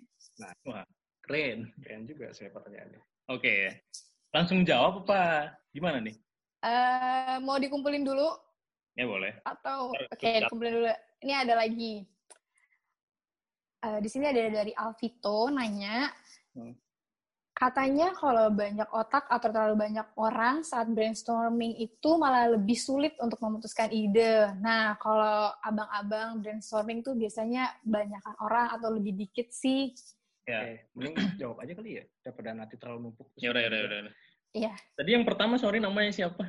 Keren. Keren juga saya pertanyaannya. Oke. Langsung jawab apa? Gimana nih? Eh, mau dikumpulin dulu Ya boleh. atau oke terus. dikumpulin dulu. Ini ada lagi. Eh, di sini ada dari Alvito nanya. Hmm. Katanya kalau banyak otak atau terlalu banyak orang saat brainstorming itu malah lebih sulit untuk memutuskan ide. Nah, kalau abang-abang brainstorming tuh biasanya banyakan orang atau lebih dikit sih. Ya. Mending jawab aja kali ya daripada nanti terlalu numpuk. Ya udah, ya udah, ya udah. Iya. Tadi yang pertama sorry namanya siapa?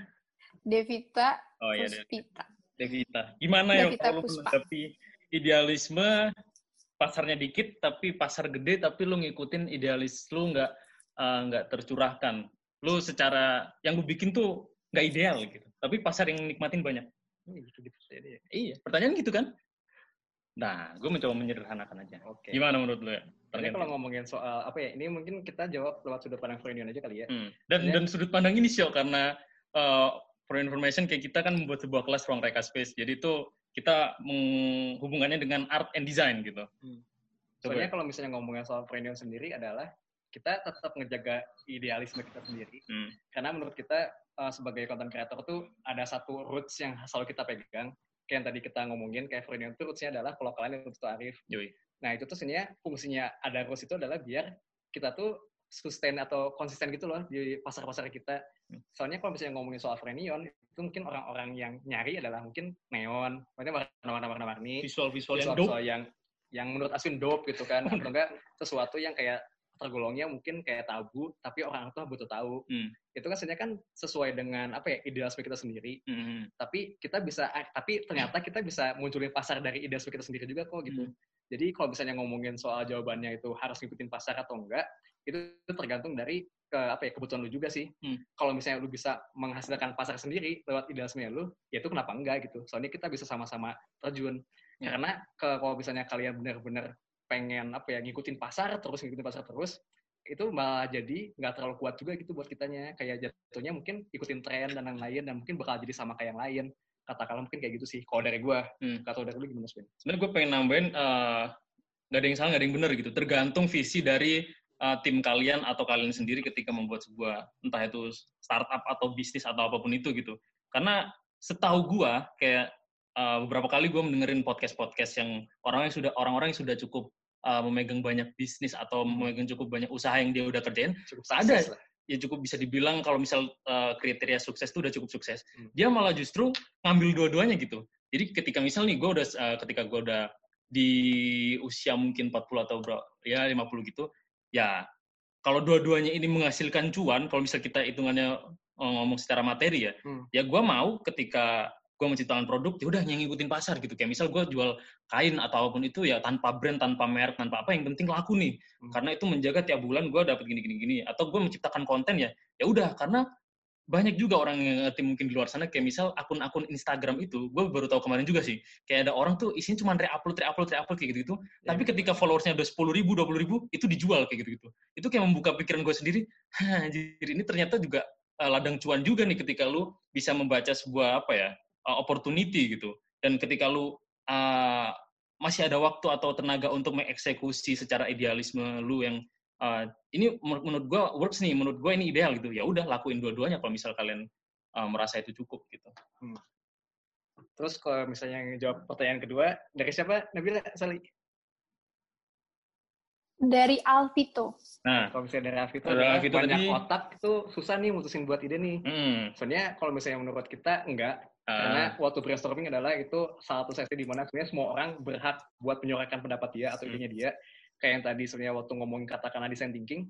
Devita Oh iya, Puspita. Devita. Gimana ya kalau menghadapi idealisme pasarnya dikit tapi pasar gede tapi lu ngikutin idealis lu nggak eh, nggak tercurahkan. Lu secara yang lu bikin tuh nggak ideal gitu. Tapi pasar yang nikmatin banyak. Saja deh. Iya, pertanyaan gitu kan? Nah, gue mencoba menyederhanakan aja. Oke. Gimana menurut lu ya? Target kalau ngomongin soal apa ya? Ini mungkin kita jawab lewat sudut pandang Freudian aja kali ya. Hmm. Dan dan sudut pandang ini sih karena uh, for information kayak kita kan membuat sebuah kelas ruang reka space. Jadi itu kita menghubungannya dengan art and design gitu. Hmm. Soalnya kalau misalnya ngomongin soal Frenion sendiri adalah kita tetap ngejaga idealisme kita sendiri. Hmm. Karena menurut kita uh, sebagai content creator tuh ada satu roots yang selalu kita pegang. Kayak yang tadi kita ngomongin, kayak Frenion tuh rootsnya adalah kelokalan itu Arif. Yoi. Nah itu tuh sebenarnya fungsinya ada roots itu adalah biar kita tuh sustain atau konsisten gitu loh di pasar-pasar kita. Hmm. Soalnya kalau misalnya ngomongin soal Frenion, itu mungkin orang-orang yang nyari adalah mungkin neon, maksudnya warna-warna warni, Visual-visual yang visual yang yang menurut Aswin dope gitu kan atau enggak sesuatu yang kayak tergolongnya mungkin kayak tabu tapi orang tua butuh tahu Hmm. itu kan sebenarnya kan sesuai dengan apa ya idealisme kita sendiri Hmm. tapi kita bisa eh, tapi ternyata kita bisa munculin pasar dari idealisme kita sendiri juga kok gitu Hmm. jadi kalau misalnya ngomongin soal jawabannya itu harus ngikutin pasar atau enggak itu tergantung dari ke apa ya kebutuhan lu juga sih Hmm. kalau misalnya lu bisa menghasilkan pasar sendiri lewat idealisme lu ya itu kenapa enggak gitu soalnya kita bisa sama-sama terjun Ya. karena ke, kalau misalnya kalian benar-benar pengen apa ya ngikutin pasar terus ngikutin pasar terus itu malah jadi nggak terlalu kuat juga gitu buat kitanya. Kayak jatuhnya mungkin ikutin tren dan lain-lain dan mungkin bakal jadi sama kayak yang lain. Katakanlah mungkin kayak gitu sih kalau dari gua. Hmm. kata dari lu gimana Sven? sebenarnya gue pengen nambahin nggak ada yang salah nggak ada yang benar gitu. Tergantung visi dari eh, tim kalian atau kalian sendiri ketika membuat sebuah entah itu startup atau bisnis atau apa pun itu gitu. Karena setahu gue kayak eh, beberapa kali gue mendengerin podcast podcast yang orang yang sudah orang-orang yang sudah cukup eh, memegang banyak bisnis atau memegang cukup banyak usaha yang dia udah kerjain cukup Ada. lah ya cukup bisa dibilang kalau misal uh, kriteria sukses itu udah cukup sukses. Hmm. Dia malah justru ngambil dua-duanya gitu. Jadi ketika misal nih gue udah uh, ketika gue udah di usia mungkin 40 atau berapa ya 50 gitu, ya kalau dua-duanya ini menghasilkan cuan, kalau misal kita hitungannya uh, ngomong secara materi ya, Hmm. ya gue mau ketika gue menciptakan produk, ya udah yang ngikutin pasar gitu. Kayak misal gue jual kain atau apa pun itu ya tanpa brand, tanpa merek, tanpa apa, yang penting laku nih. Hmm. karena itu menjaga tiap bulan gue dapat gini gini gini. Atau gue menciptakan konten ya ya udah karena banyak juga orang yang ngerti mungkin di luar sana. Kayak misal akun-akun Instagram itu gue baru tahu kemarin juga sih kayak ada orang tuh isinya cuma re-upload re-upload re-upload kayak gitu gitu tapi ketika followersnya udah sepuluh ribu dua puluh ribu itu dijual kayak gitu gitu itu kayak membuka pikiran gue sendiri anjir ini ternyata juga uh, ladang cuan juga nih ketika lu bisa membaca sebuah apa ya uh, opportunity gitu. Dan ketika lu uh, masih ada waktu atau tenaga untuk mengeksekusi secara idealisme lu yang uh, ini menurut, menurut gue works nih, menurut gue ini ideal gitu. Ya udah lakuin dua-duanya kalau misal kalian uh, merasa itu cukup gitu. terus kalau misalnya jawab pertanyaan kedua dari siapa? Nabila Sali Dari Alvito. Nah, kalau misalnya dari Alvito Dari Alvito banyak tadi- otak itu susah nih mutusin buat ide nih. Hmm, Soalnya kalau misalnya menurut kita enggak, karena uh, waktu brainstorming adalah itu salah satu sesi di mana sebenarnya semua orang berhak buat menyuarakan pendapat dia atau Hmm. idenya dia. Kayak yang tadi sebenarnya waktu ngomongin katakanlah design thinking,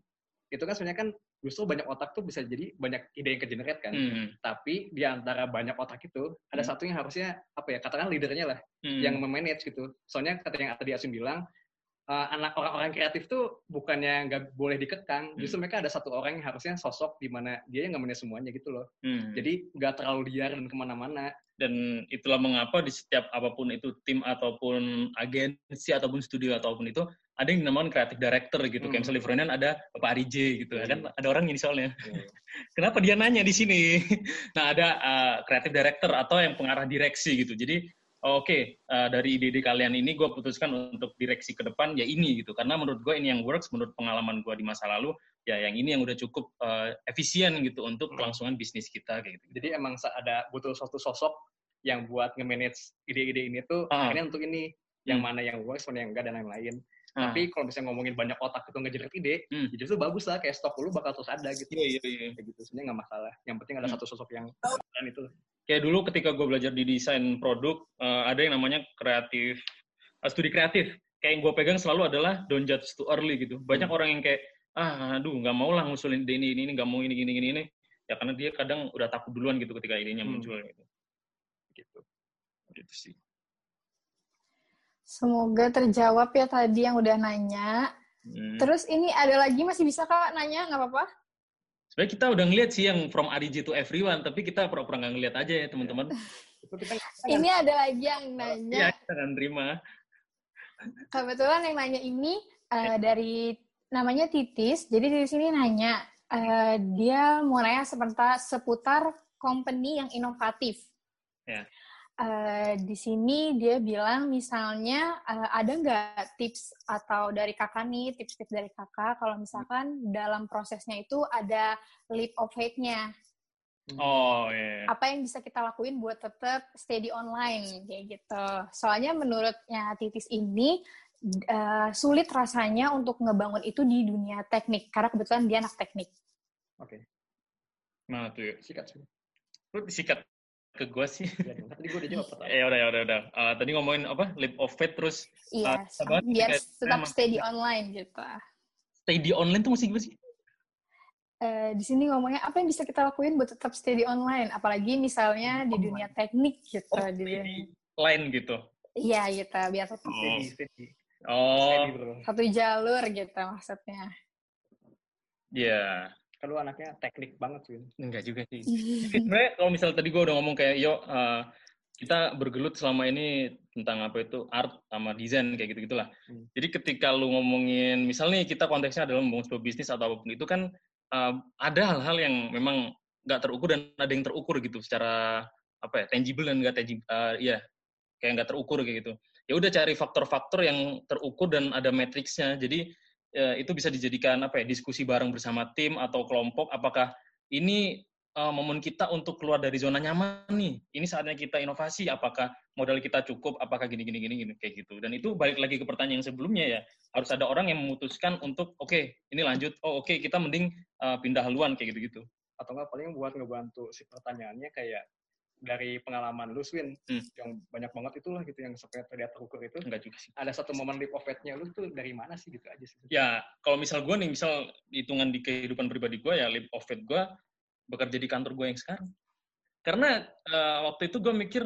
itu kan sebenarnya kan justru banyak otak tuh bisa jadi banyak ide yang ke-generate kan. hmm, Tapi di antara banyak otak itu, ada Hmm. satu yang harusnya, apa ya, katakan leadernya lah, hmm, yang memanage gitu. Soalnya kata yang tadi Asun bilang, eh, anak orang-orang kreatif tuh bukannya nggak boleh dikekang, Hmm. justru mereka ada satu orang yang harusnya sosok di mana dia yang nge-manage semuanya gitu loh. hmm. Jadi nggak terlalu liar dan ke mana-mana. dan itulah mengapa di setiap apa pun itu tim ataupun agensi ataupun studio ataupun itu ada yang dinamakan creative director gitu. Hmm. Kayak misalnya ada Bapak Ari J gitu. Hmm. Kan ada orang ini soalnya. Kenapa dia nanya di sini? nah, ada uh, creative director atau yang pengarah direksi gitu. Jadi oh, oke uh, dari ide-ide kalian ini gue putuskan untuk direksi ke depan ya ini gitu. Karena menurut gue ini yang works menurut pengalaman gue di masa lalu ya yang ini yang udah cukup uh, efisien gitu untuk Hmm. kelangsungan bisnis kita kayak gitu. Jadi emang ada butuh suatu sosok yang buat nge-manage ide-ide ini tuh Ah. akhirnya untuk ini yang Hmm. mana yang works, mana yang enggak dan lain-lain. Ah. Tapi kalau misalnya ngomongin banyak otak itu ngejerit ide, Hmm. ya justru bagus lah kayak stok dulu bakal terus ada gitu. Iya, iya, iya. Kayak gitu sebenarnya nggak masalah. Yang penting ada Hmm. satu sosok yang dan itu. Kayak dulu ketika gue belajar di desain produk eh, ada yang namanya kreatif eh, studi kreatif kayak yang gue pegang selalu adalah don't judge too early gitu banyak Hmm. orang yang kayak ah aduh nggak mau lah ngusulin ide ini ini ini, nggak mau ini gini gini ini ya karena dia kadang udah takut duluan gitu ketika idenya Hmm. muncul gitu Gitu. gitu sih Semoga terjawab ya tadi yang udah nanya. Hmm. Terus ini ada lagi masih bisa kak nanya nggak apa-apa? Sebenarnya kita udah ngeliat sih yang from RIJ to everyone tapi kita pura-pura nggak ngeliat aja ya teman-teman kita Ini ada lagi yang ya nanya. kita akan terima Kebetulan yang nanya ini eh, dari namanya Titis. Jadi Titis ini nanya eh, dia mau nanya sebentar seputar company yang inovatif. Ya. Eh, di sini dia bilang misalnya eh, ada nggak tips atau dari kakak nih tips-tips dari kakak kalau misalkan dalam prosesnya itu ada leap of faith-nya Oh iya. apa yang bisa kita lakuin buat tetap steady online kayak gitu. Soalnya menurutnya Titis ini eh, sulit rasanya untuk ngebangun itu di dunia teknik karena kebetulan dia anak teknik. Oke, Nah tuh ya. sikat sih. Lu disikat ke gue sih. Biarin. Tadi gue udah jawab pertanyaan. ya udah ya udah udah. Eh, tadi ngomongin apa? Leap of faith terus Iya, Ah, apa? biar Kayak- tetap emang- steady online gitu. stay di online tuh masih gimana sih? Eh, di sini ngomongnya apa yang bisa kita lakuin buat tetap steady online, apalagi misalnya di dunia teknik gitu. Oh, di stay dunia- di line gitu. Iya gitu, biar tetap Oh. Steady, steady. Oh, Steady, satu jalur gitu maksudnya. iya. Kan lu anaknya teknik banget, Win. Enggak juga sih. Sebenarnya kalau misalnya tadi gue udah ngomong kayak yo eh, kita bergelut selama ini tentang apa itu art sama desain kayak gitu gitulah. Hmm. Jadi ketika lu ngomongin misalnya kita konteksnya adalah membangun sebuah bisnis atau apa pun itu kan eh, ada hal-hal yang memang nggak terukur dan ada yang terukur gitu secara apa ya tangible dan nggak tangible eh, iya kayak nggak terukur kayak gitu. Ya udah cari faktor-faktor yang terukur dan ada matriksnya. Jadi eh, itu bisa dijadikan apa ya diskusi bareng bersama tim atau kelompok apakah ini uh, momen kita untuk keluar dari zona nyaman nih. Ini saatnya kita inovasi. Apakah modal kita cukup? Apakah gini gini gini gini kayak gitu. Dan itu balik lagi ke pertanyaan yang sebelumnya ya. Harus ada orang yang memutuskan untuk oke ini lanjut. Oh oke kita mending uh, pindah haluan kayak gitu gitu. Atau enggak paling buat ngebantu si pertanyaannya kayak dari pengalaman lu, Win, Hmm. yang banyak banget itulah gitu yang sampai terlihat terukur itu. Enggak juga sih. Ada satu momen leap of faith-nya lu tuh dari mana sih gitu aja sih. Ya kalau misal gue nih misal hitungan di kehidupan pribadi gue ya leap of faith gue bekerja di kantor gue yang sekarang. Karena uh, waktu itu gue mikir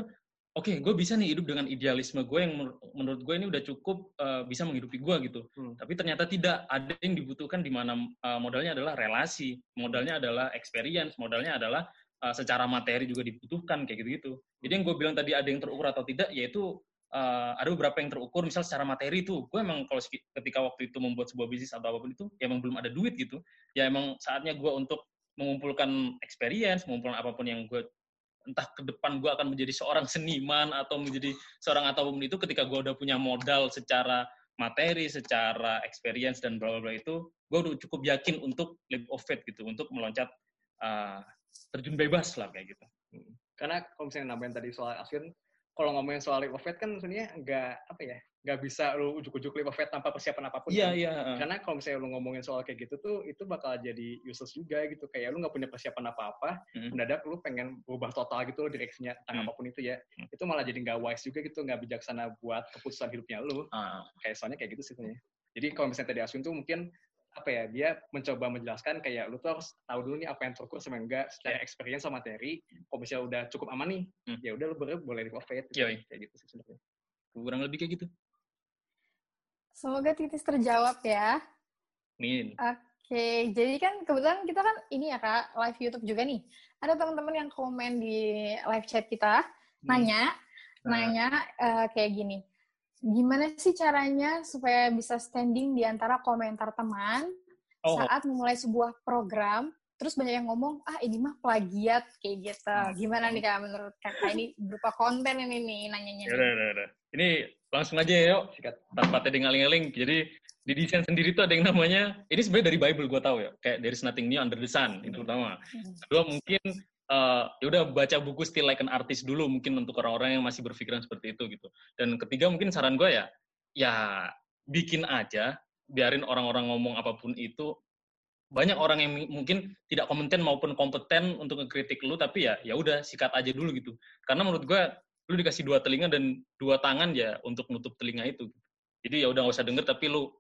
oke gue bisa nih hidup dengan idealisme gue yang menur- menurut gue ini udah cukup uh, bisa menghidupi gue gitu. Hmm. Tapi ternyata tidak. Ada yang dibutuhkan di mana uh, modalnya adalah relasi, modalnya adalah experience, modalnya adalah uh, secara materi juga dibutuhkan kayak gitu-gitu. Jadi yang gue bilang tadi ada yang terukur atau tidak, yaitu uh, ada beberapa yang terukur. Misal secara materi itu, gue emang kalau ketika waktu itu membuat sebuah bisnis atau apa pun itu, ya emang belum ada duit gitu. Ya emang saatnya gue untuk mengumpulkan experience, mengumpulkan apa pun yang gue entah ke depan gue akan menjadi seorang seniman atau menjadi seorang apa pun itu ketika gue udah punya modal secara materi, secara experience dan bla bla itu, gue udah cukup yakin untuk leap of faith gitu, untuk meloncat uh, terjun bebas lah kayak gitu. Karena kalau misalnya nambahin tadi soal Aswin, kalau ngomongin soal leap of faith kan sebenarnya nggak apa ya, nggak bisa lu ujuk-ujuk leap of faith tanpa persiapan apa pun. Iya kan? iya. Karena kalau misalnya lu ngomongin soal kayak gitu tuh, itu bakal jadi useless juga gitu. Kayak lu nggak punya persiapan apa-apa, Hmm. mendadak lu pengen berubah total gitu loh direksinya tentang Hmm. apa pun itu ya. Hmm. Itu malah jadi nggak wise juga gitu, nggak bijaksana buat keputusan hidupnya lu. Ah, Kayak soalnya kayak gitu sih sebenarnya. Jadi kalau misalnya tadi Aswin tuh mungkin apa ya dia mencoba menjelaskan kayak lu tuh harus tahu dulu nih apa yang terukur sama enggak secara experience sama materi kalau misalnya udah cukup aman nih Hmm. ya udah lu boleh boleh di faith gitu. Kayak gitu sih sebenarnya kurang lebih kayak gitu. Semoga titis terjawab ya. Min. Oke, jadi kan kebetulan kita kan ini ya kak live YouTube juga nih. Ada teman-teman yang komen di live chat kita nanya, Nah. nanya eh, kayak gini. Gimana sih caranya supaya bisa standing di antara komentar teman Oh, saat memulai sebuah program? Terus banyak yang ngomong, ah ini mah plagiat kayak gitu. Gimana nih kak menurut kakak ini berupa konten ini nih nanyanya? Yaudah, yaudah, yaudah. Ini langsung aja ya, yuk. Sikat. Tanpa tadi ngaling-ngaling. Jadi di desain sendiri tuh ada yang namanya, ini sebenarnya dari Bible gue tahu ya. Kayak there is nothing new under the sun. Itu pertama. Hmm. Kedua mungkin, eh ya udah baca buku Still Like an Artist dulu mungkin untuk orang-orang yang masih berpikiran seperti itu gitu. Dan ketiga mungkin saran gue ya, ya bikin aja, biarin orang-orang ngomong apa pun itu. Banyak orang yang mungkin tidak kompeten maupun kompeten untuk ngekritik lu, tapi ya ya udah sikat aja dulu gitu. Karena menurut gue lu dikasih dua telinga dan dua tangan ya untuk nutup telinga itu. Jadi ya udah nggak usah denger tapi lu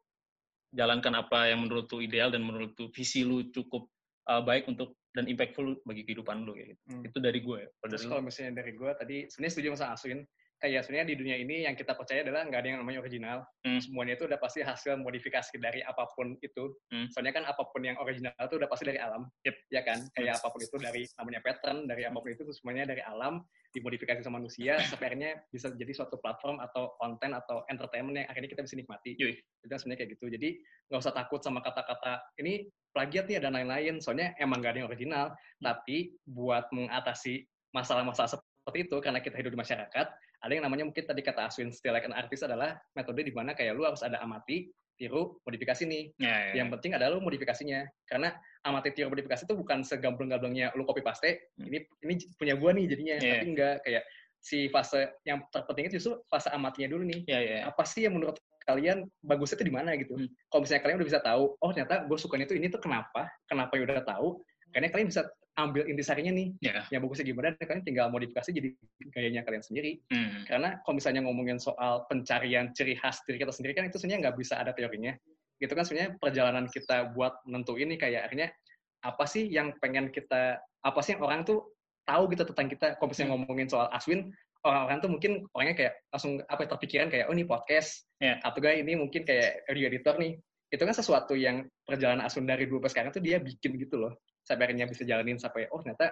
jalankan apa yang menurut lu ideal dan menurut lu visi lu cukup uh, baik untuk dan impactful bagi kehidupan lu kayak gitu. Hmm. Itu dari gue. ya. Kalau Terus kalau misalnya dari gue tadi sebenarnya setuju sama Aswin kayak sebenarnya di dunia ini yang kita percaya adalah nggak ada yang namanya original Hmm. semuanya itu udah pasti hasil modifikasi dari apa pun itu Hmm. soalnya kan apa pun yang original itu udah pasti dari alam Yep. ya kan kayak apa pun itu dari namanya pattern dari apa pun itu tuh semuanya dari alam dimodifikasi sama manusia akhirnya bisa jadi suatu platform atau konten atau entertainment yang akhirnya kita bisa nikmati. Yoi. itu sebenarnya kayak gitu. Jadi nggak usah takut sama kata-kata ini plagiat nih dan lain-lain. Soalnya emang nggak ada yang original. Tapi buat mengatasi masalah-masalah seperti itu karena kita hidup di masyarakat ada yang namanya mungkin tadi kata Aswin still like an artist adalah metode di mana kayak lu harus ada amati tiru modifikasi nih Ya, ya, yang penting adalah lu modifikasinya karena amati tiru modifikasi itu bukan segambleng-gamblengnya lu copy paste Hmm. ini ini punya gua nih jadinya Iya. tapi enggak kayak si fase yang terpenting itu justru fase amatinya dulu nih ya, ya. apa sih yang menurut kalian bagusnya itu di mana gitu Hmm. kalau misalnya kalian udah bisa tahu oh ternyata gue sukanya itu ini tuh kenapa kenapa ya udah tahu karena kalian bisa ambil intisarinya nih Ya. yang bagusnya gimana dan kalian tinggal modifikasi jadi gayanya kalian sendiri Hmm. karena kalau misalnya ngomongin soal pencarian ciri khas diri kita sendiri kan itu sebenarnya nggak bisa ada teorinya gitu kan sebenarnya perjalanan kita buat nentuin ini kayak akhirnya apa sih yang pengen kita apa sih yang orang tuh tahu gitu tentang kita kalau misalnya Hmm. ngomongin soal Aswin orang-orang tuh mungkin orangnya kayak langsung apa ya, terpikiran kayak oh ini podcast Ya. atau gak ini mungkin kayak audio editor nih itu kan sesuatu yang perjalanan Aswin dari dulu sampai sekarang tuh dia bikin gitu loh sampai akhirnya bisa jalanin sampai oh ternyata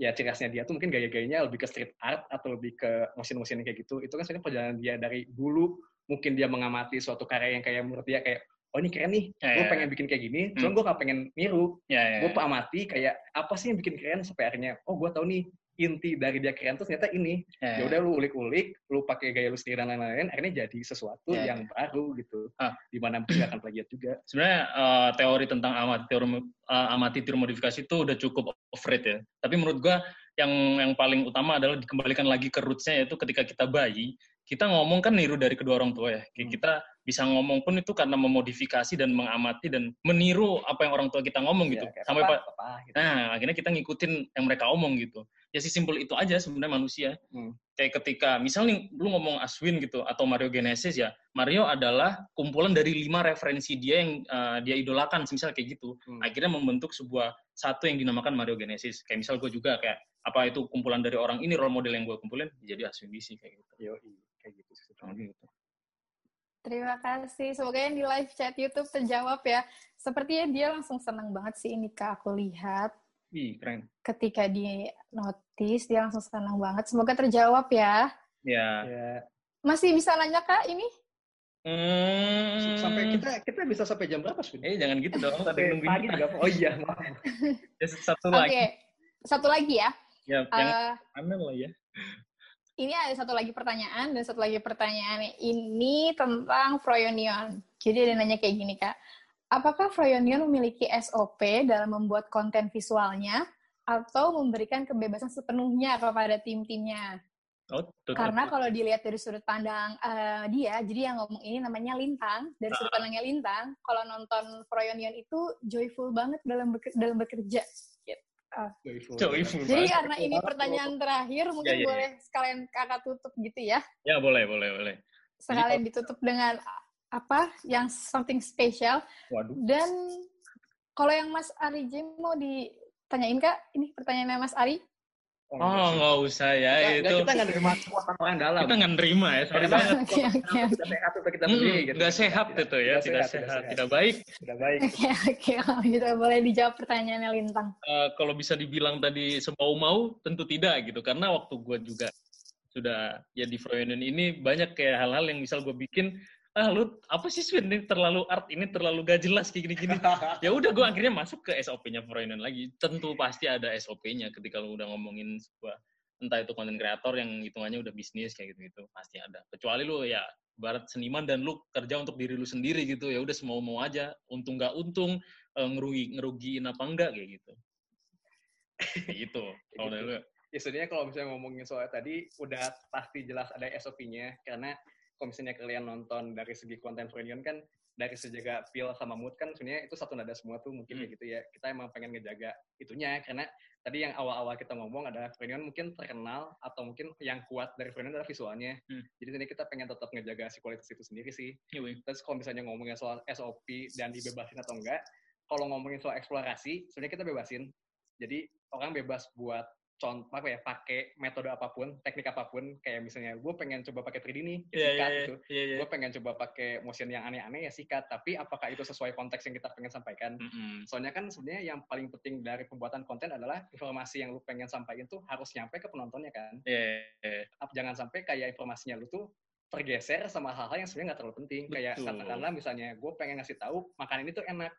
ya ciri khasnya dia tuh mungkin gaya-gayanya lebih ke street art atau lebih ke motion-motion kayak gitu itu kan sebenarnya perjalanan dia dari dulu mungkin dia mengamati suatu karya yang kayak menurut dia kayak oh ini keren nih Ya, gue ya, pengen bikin kayak gini cuma Hmm. gue gak pengen niru Ya, ya. gue amati kayak apa sih yang bikin keren sampai akhirnya oh gue tahu nih inti dari dia keren tuh ternyata ini Ya, ya udah lu ulik-ulik lu pakai gaya lu sendiri dan lain-lain akhirnya jadi sesuatu Ya, yang baru gitu Ah. di mana mungkin akan plagiat juga sebenarnya eh, teori tentang amati teori amati tiru modifikasi itu udah cukup overrated ya. Tapi menurut gua yang yang paling utama adalah dikembalikan lagi ke rootsnya yaitu ketika kita bayi kita ngomong kan niru dari kedua orang tua ya. Hmm. Kita bisa ngomong pun itu karena memodifikasi dan mengamati dan meniru apa yang orang tua kita ngomong gitu. Ya, Sampai apa, apa, gitu. Nah, akhirnya kita ngikutin yang mereka omong gitu. Ya simpel itu aja sebenarnya manusia. Hmm. Kayak ketika, misal nih, lu ngomong Aswin gitu, atau Mario Genesis ya, Mario adalah kumpulan dari lima referensi dia yang uh, dia idolakan, misal kayak gitu. Hmm. Akhirnya membentuk sebuah satu yang dinamakan Mario Genesis. Kayak misal gue juga kayak, apa itu kumpulan dari orang ini, role model yang gue kumpulin, jadi Aswin DC kayak gitu. Yoi, kayak gitu sih gitu. Terima kasih. Semoga yang di live chat YouTube terjawab ya. Sepertinya dia langsung senang banget sih ini Kak aku lihat. Ih, keren. Ketika di notice dia langsung senang banget. Semoga terjawab ya. Ya. ya Masih bisa nanya Kak ini? Hmm. sampai kita kita bisa sampai jam berapa sih Eh, jangan gitu dong. Tadi nungguin pagi juga oh iya maaf Ya, satu Oke. lagi. Satu lagi ya. Ya, yang Eh, aneh lah ya. ini ada satu lagi pertanyaan dan satu lagi pertanyaan ini tentang Froyonion. Jadi ada nanya kayak gini kak, apakah Froyonion memiliki SOP dalam membuat konten visualnya atau memberikan kebebasan sepenuhnya kepada tim-timnya? Oh, Karena kalau dilihat dari sudut pandang eh, dia, jadi yang ngomong ini namanya Lintang, dari sudut pandangnya Lintang, kalau nonton Froyonion itu joyful banget dalam beker- dalam bekerja. Joyful. Joyful Jadi banget. karena ini pertanyaan terakhir, mungkin Ya, ya, ya. boleh sekalian kakak tutup gitu ya. Ya, boleh, boleh, boleh. sekalian ditutup dengan apa yang something special Waduh. dan kalau yang Mas Ari J mau ditanyain kak ini pertanyaannya Mas Ari Oh, nggak usah ya. Nggak, itu kita nggak nerima kekuatan orang dalam kita nggak nerima ya. Sorry banget. Oke, oke. kita sehat untuk kita Hmm, sendiri gitu. nggak sehat itu ya. Tidak sehat, tidak baik. tidak baik oke oke kalau gitu boleh dijawab pertanyaannya Lintang Eh, kalau bisa dibilang tadi semau-mau, tentu tidak gitu. Karena waktu gue juga sudah ya di Froyonen ini banyak kayak hal-hal yang misal gue bikin, ah lu apa sih Swin? Ini terlalu art ini terlalu gak jelas kayak gini-gini. ya udah gue akhirnya masuk ke SOP-nya Froyonen lagi. Tentu pasti ada SOP-nya ketika lu udah ngomongin sebuah entah itu konten kreator yang hitungannya udah bisnis kayak gitu-gitu. Pasti ada. Kecuali lu ya barat seniman dan lu kerja untuk diri lu sendiri gitu. Ya udah semau mau aja. Untung nggak untung eh, ngerugi ngerugiin apa enggak kayak gitu. Gitu. Kalau lu? Ya sebenarnya kalau misalnya ngomongin soal tadi udah pasti jelas ada SOP-nya karena kalau misalnya kalian nonton dari segi konten Freudian kan dari sejaga feel sama mood kan sebenarnya itu satu nada semua tuh mungkin Hmm. kayak gitu ya kita emang pengen ngejaga itunya karena tadi yang awal-awal kita ngomong adalah Freudian mungkin terkenal atau mungkin yang kuat dari Freudian adalah visualnya Hmm. jadi ini kita pengen tetap ngejaga si kualitas itu sendiri sih wih. terus kalau misalnya ngomongin soal SOP dan dibebasin atau enggak kalau ngomongin soal eksplorasi sebenarnya kita bebasin jadi orang bebas buat contoh apa ya pakai metode apa pun teknik apa pun kayak misalnya gue pengen coba pakai 3D nih ya Iya, sikat iya, gitu iya, iya. gue pengen coba pakai motion yang aneh-aneh ya sikat tapi apakah itu sesuai konteks yang kita pengen sampaikan Mm-mm. soalnya kan sebenarnya yang paling penting dari pembuatan konten adalah informasi yang lu pengen sampaikan tuh harus nyampe ke penontonnya kan Iya, iya, iya. Jangan sampai kayak informasinya lu tuh tergeser sama hal-hal yang sebenarnya nggak terlalu penting kayak Betul. katakanlah misalnya gue pengen ngasih tahu makanan ini tuh enak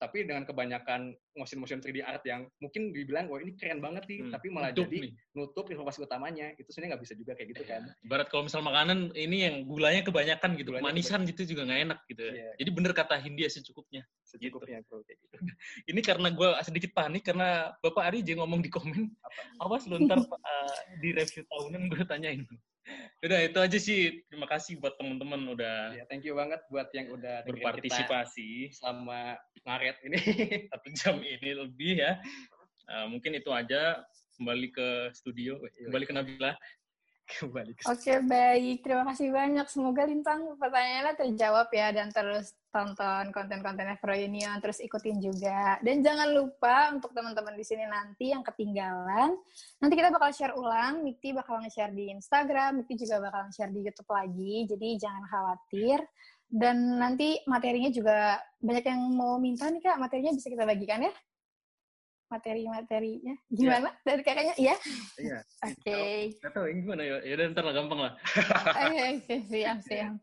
tapi dengan kebanyakan motion-motion 3D art yang mungkin dibilang wah ini keren banget nih, Hmm, tapi malah nutup jadi nih. nutup informasi utamanya. Itu sebenarnya nggak bisa juga kayak gitu kan. Ibarat kalau misal makanan ini yang gulanya kebanyakan gitu, Gulanya manisan gitu juga nggak enak gitu. ya. Iya. Jadi bener kata Hindia secukupnya. Secukupnya bro kayak gitu. Ini karena gue sedikit panik karena Bapak Ari aja ngomong di komen, awas lu ntar uh, di review tahunan gue tanyain. Udah itu aja sih. Terima kasih buat teman-teman udah Ya, thank you banget buat yang udah berpartisipasi selama Maret ini. satu jam ini lebih ya. Uh, mungkin itu aja. Kembali ke studio, kembali ke Nabila. Kembali ke Oke, baik. Terima kasih banyak. Semoga Lintang pertanyaannya terjawab ya dan terus tonton konten-konten Afro Union, terus ikutin juga. Dan jangan lupa untuk teman-teman di sini nanti yang ketinggalan, nanti kita bakal share ulang. Mikti bakal nge-share di Instagram, Mikti juga bakal nge-share di YouTube lagi. Jadi jangan khawatir. Dan nanti materinya juga banyak yang mau minta nih Kak, materinya bisa kita bagikan ya? Materi-materinya. Gimana? Dari kakaknya? Iya? Iya. Oke. Gak tau ini gimana ya. Ya udah ntar lah gampang lah. Oke, oke, siap, siap.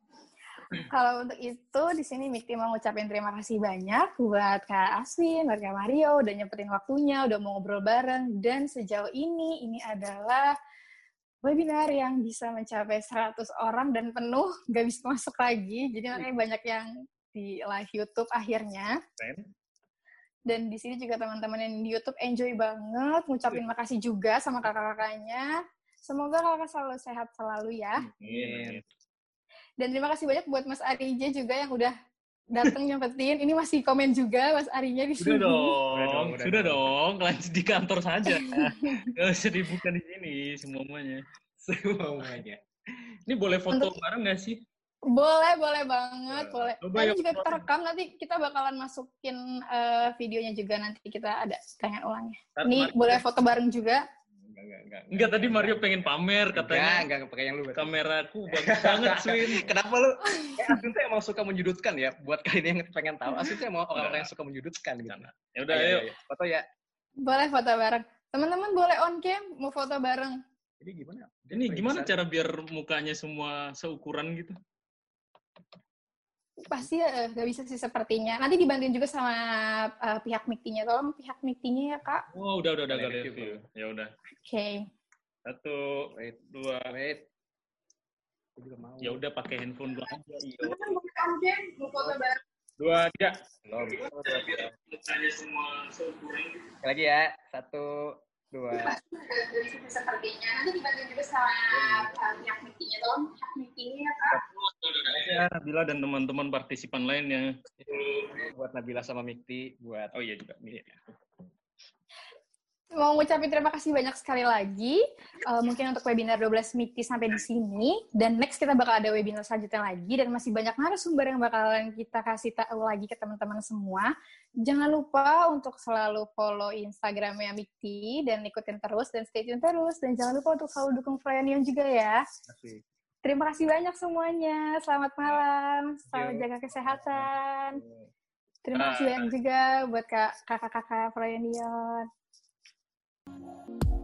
Kalau untuk itu, di sini Mikti mau ngucapin terima kasih banyak buat Kak Aswin, buat Kak Mario, udah nyempetin waktunya, udah mau ngobrol bareng. Dan sejauh ini, ini adalah webinar yang bisa mencapai 100 orang dan penuh, gak bisa masuk lagi. Jadi makanya banyak yang di live YouTube akhirnya. Keren. Dan di sini juga teman-teman yang di YouTube enjoy banget, ngucapin makasih juga sama kakak-kakaknya. Semoga kakak selalu sehat selalu ya. Amin. Dan terima kasih banyak buat Mas Arija juga yang udah datang nyempetin. Ini masih komen juga Mas Arinya di Sudah sini. dong, Udah dong, udah sudah dong. dong. Lanjut di kantor saja. Gak usah dibuka di sini semuanya. semuanya. Ini boleh foto Untuk- bareng nggak sih? Boleh, boleh banget, boleh. Coba Nanti ya, juga foto. kita rekam, nanti kita bakalan masukin eh, videonya juga nanti kita ada tayangan ulangnya. Ntar Ini Mario- boleh foto bareng juga. Enggak, enggak, enggak. Enggak, tadi Mario pengen pamer Enggak, katanya. enggak pakai yang lu. berarti. Kameraku bagus banget, Swin. Kenapa lu? Asun tuh emang suka menyudutkan ya. Buat kalian yang pengen tahu, Asun tuh emang orang-orang yang suka menyudutkan gitu. Ya udah, Ayo, ayo. Foto ya. Boleh foto bareng. Teman-teman boleh on cam, mau foto bareng. Jadi gimana? Ini gimana Bisa- cara biar mukanya semua seukuran gitu? Pasti eh, nggak bisa sih sepertinya. Nanti dibantuin juga sama eh, pihak miktinya. Tolong pihak miktinya ya, Kak. Oh, udah, udah, udah, udah, review, Ya udah. Oke. Satu, Wait, dua. wait. Aku juga mau. Ya udah pakai handphone gua aja. Bareng. Dua, tiga. Belum. Lagi ya. Satu, dua. Bisa sih sepertinya. Nanti dibantuin juga sama pihak miktinya. Tolong pihak miktinya ya, Kak. Ya, Nabila dan teman-teman partisipan lainnya. Buat Nabila sama Mikti. Buat Oh iya juga. Iya. Mau ngucapin terima kasih banyak sekali lagi. Eh, mungkin untuk webinar 12 Mikti sampai di sini. Dan next kita bakal ada webinar selanjutnya lagi. Dan masih banyak narasumber yang bakalan kita kasih tahu lagi ke teman-teman semua. Jangan lupa untuk selalu follow Instagramnya Mikti. Dan ikutin terus dan stay tune terus. Dan jangan lupa untuk selalu dukung Frenion juga ya. kasih. Terima kasih banyak semuanya. Selamat malam. Selamat jaga kesehatan. Terima kasih banyak juga buat kak- kakak-kakak Frenion. you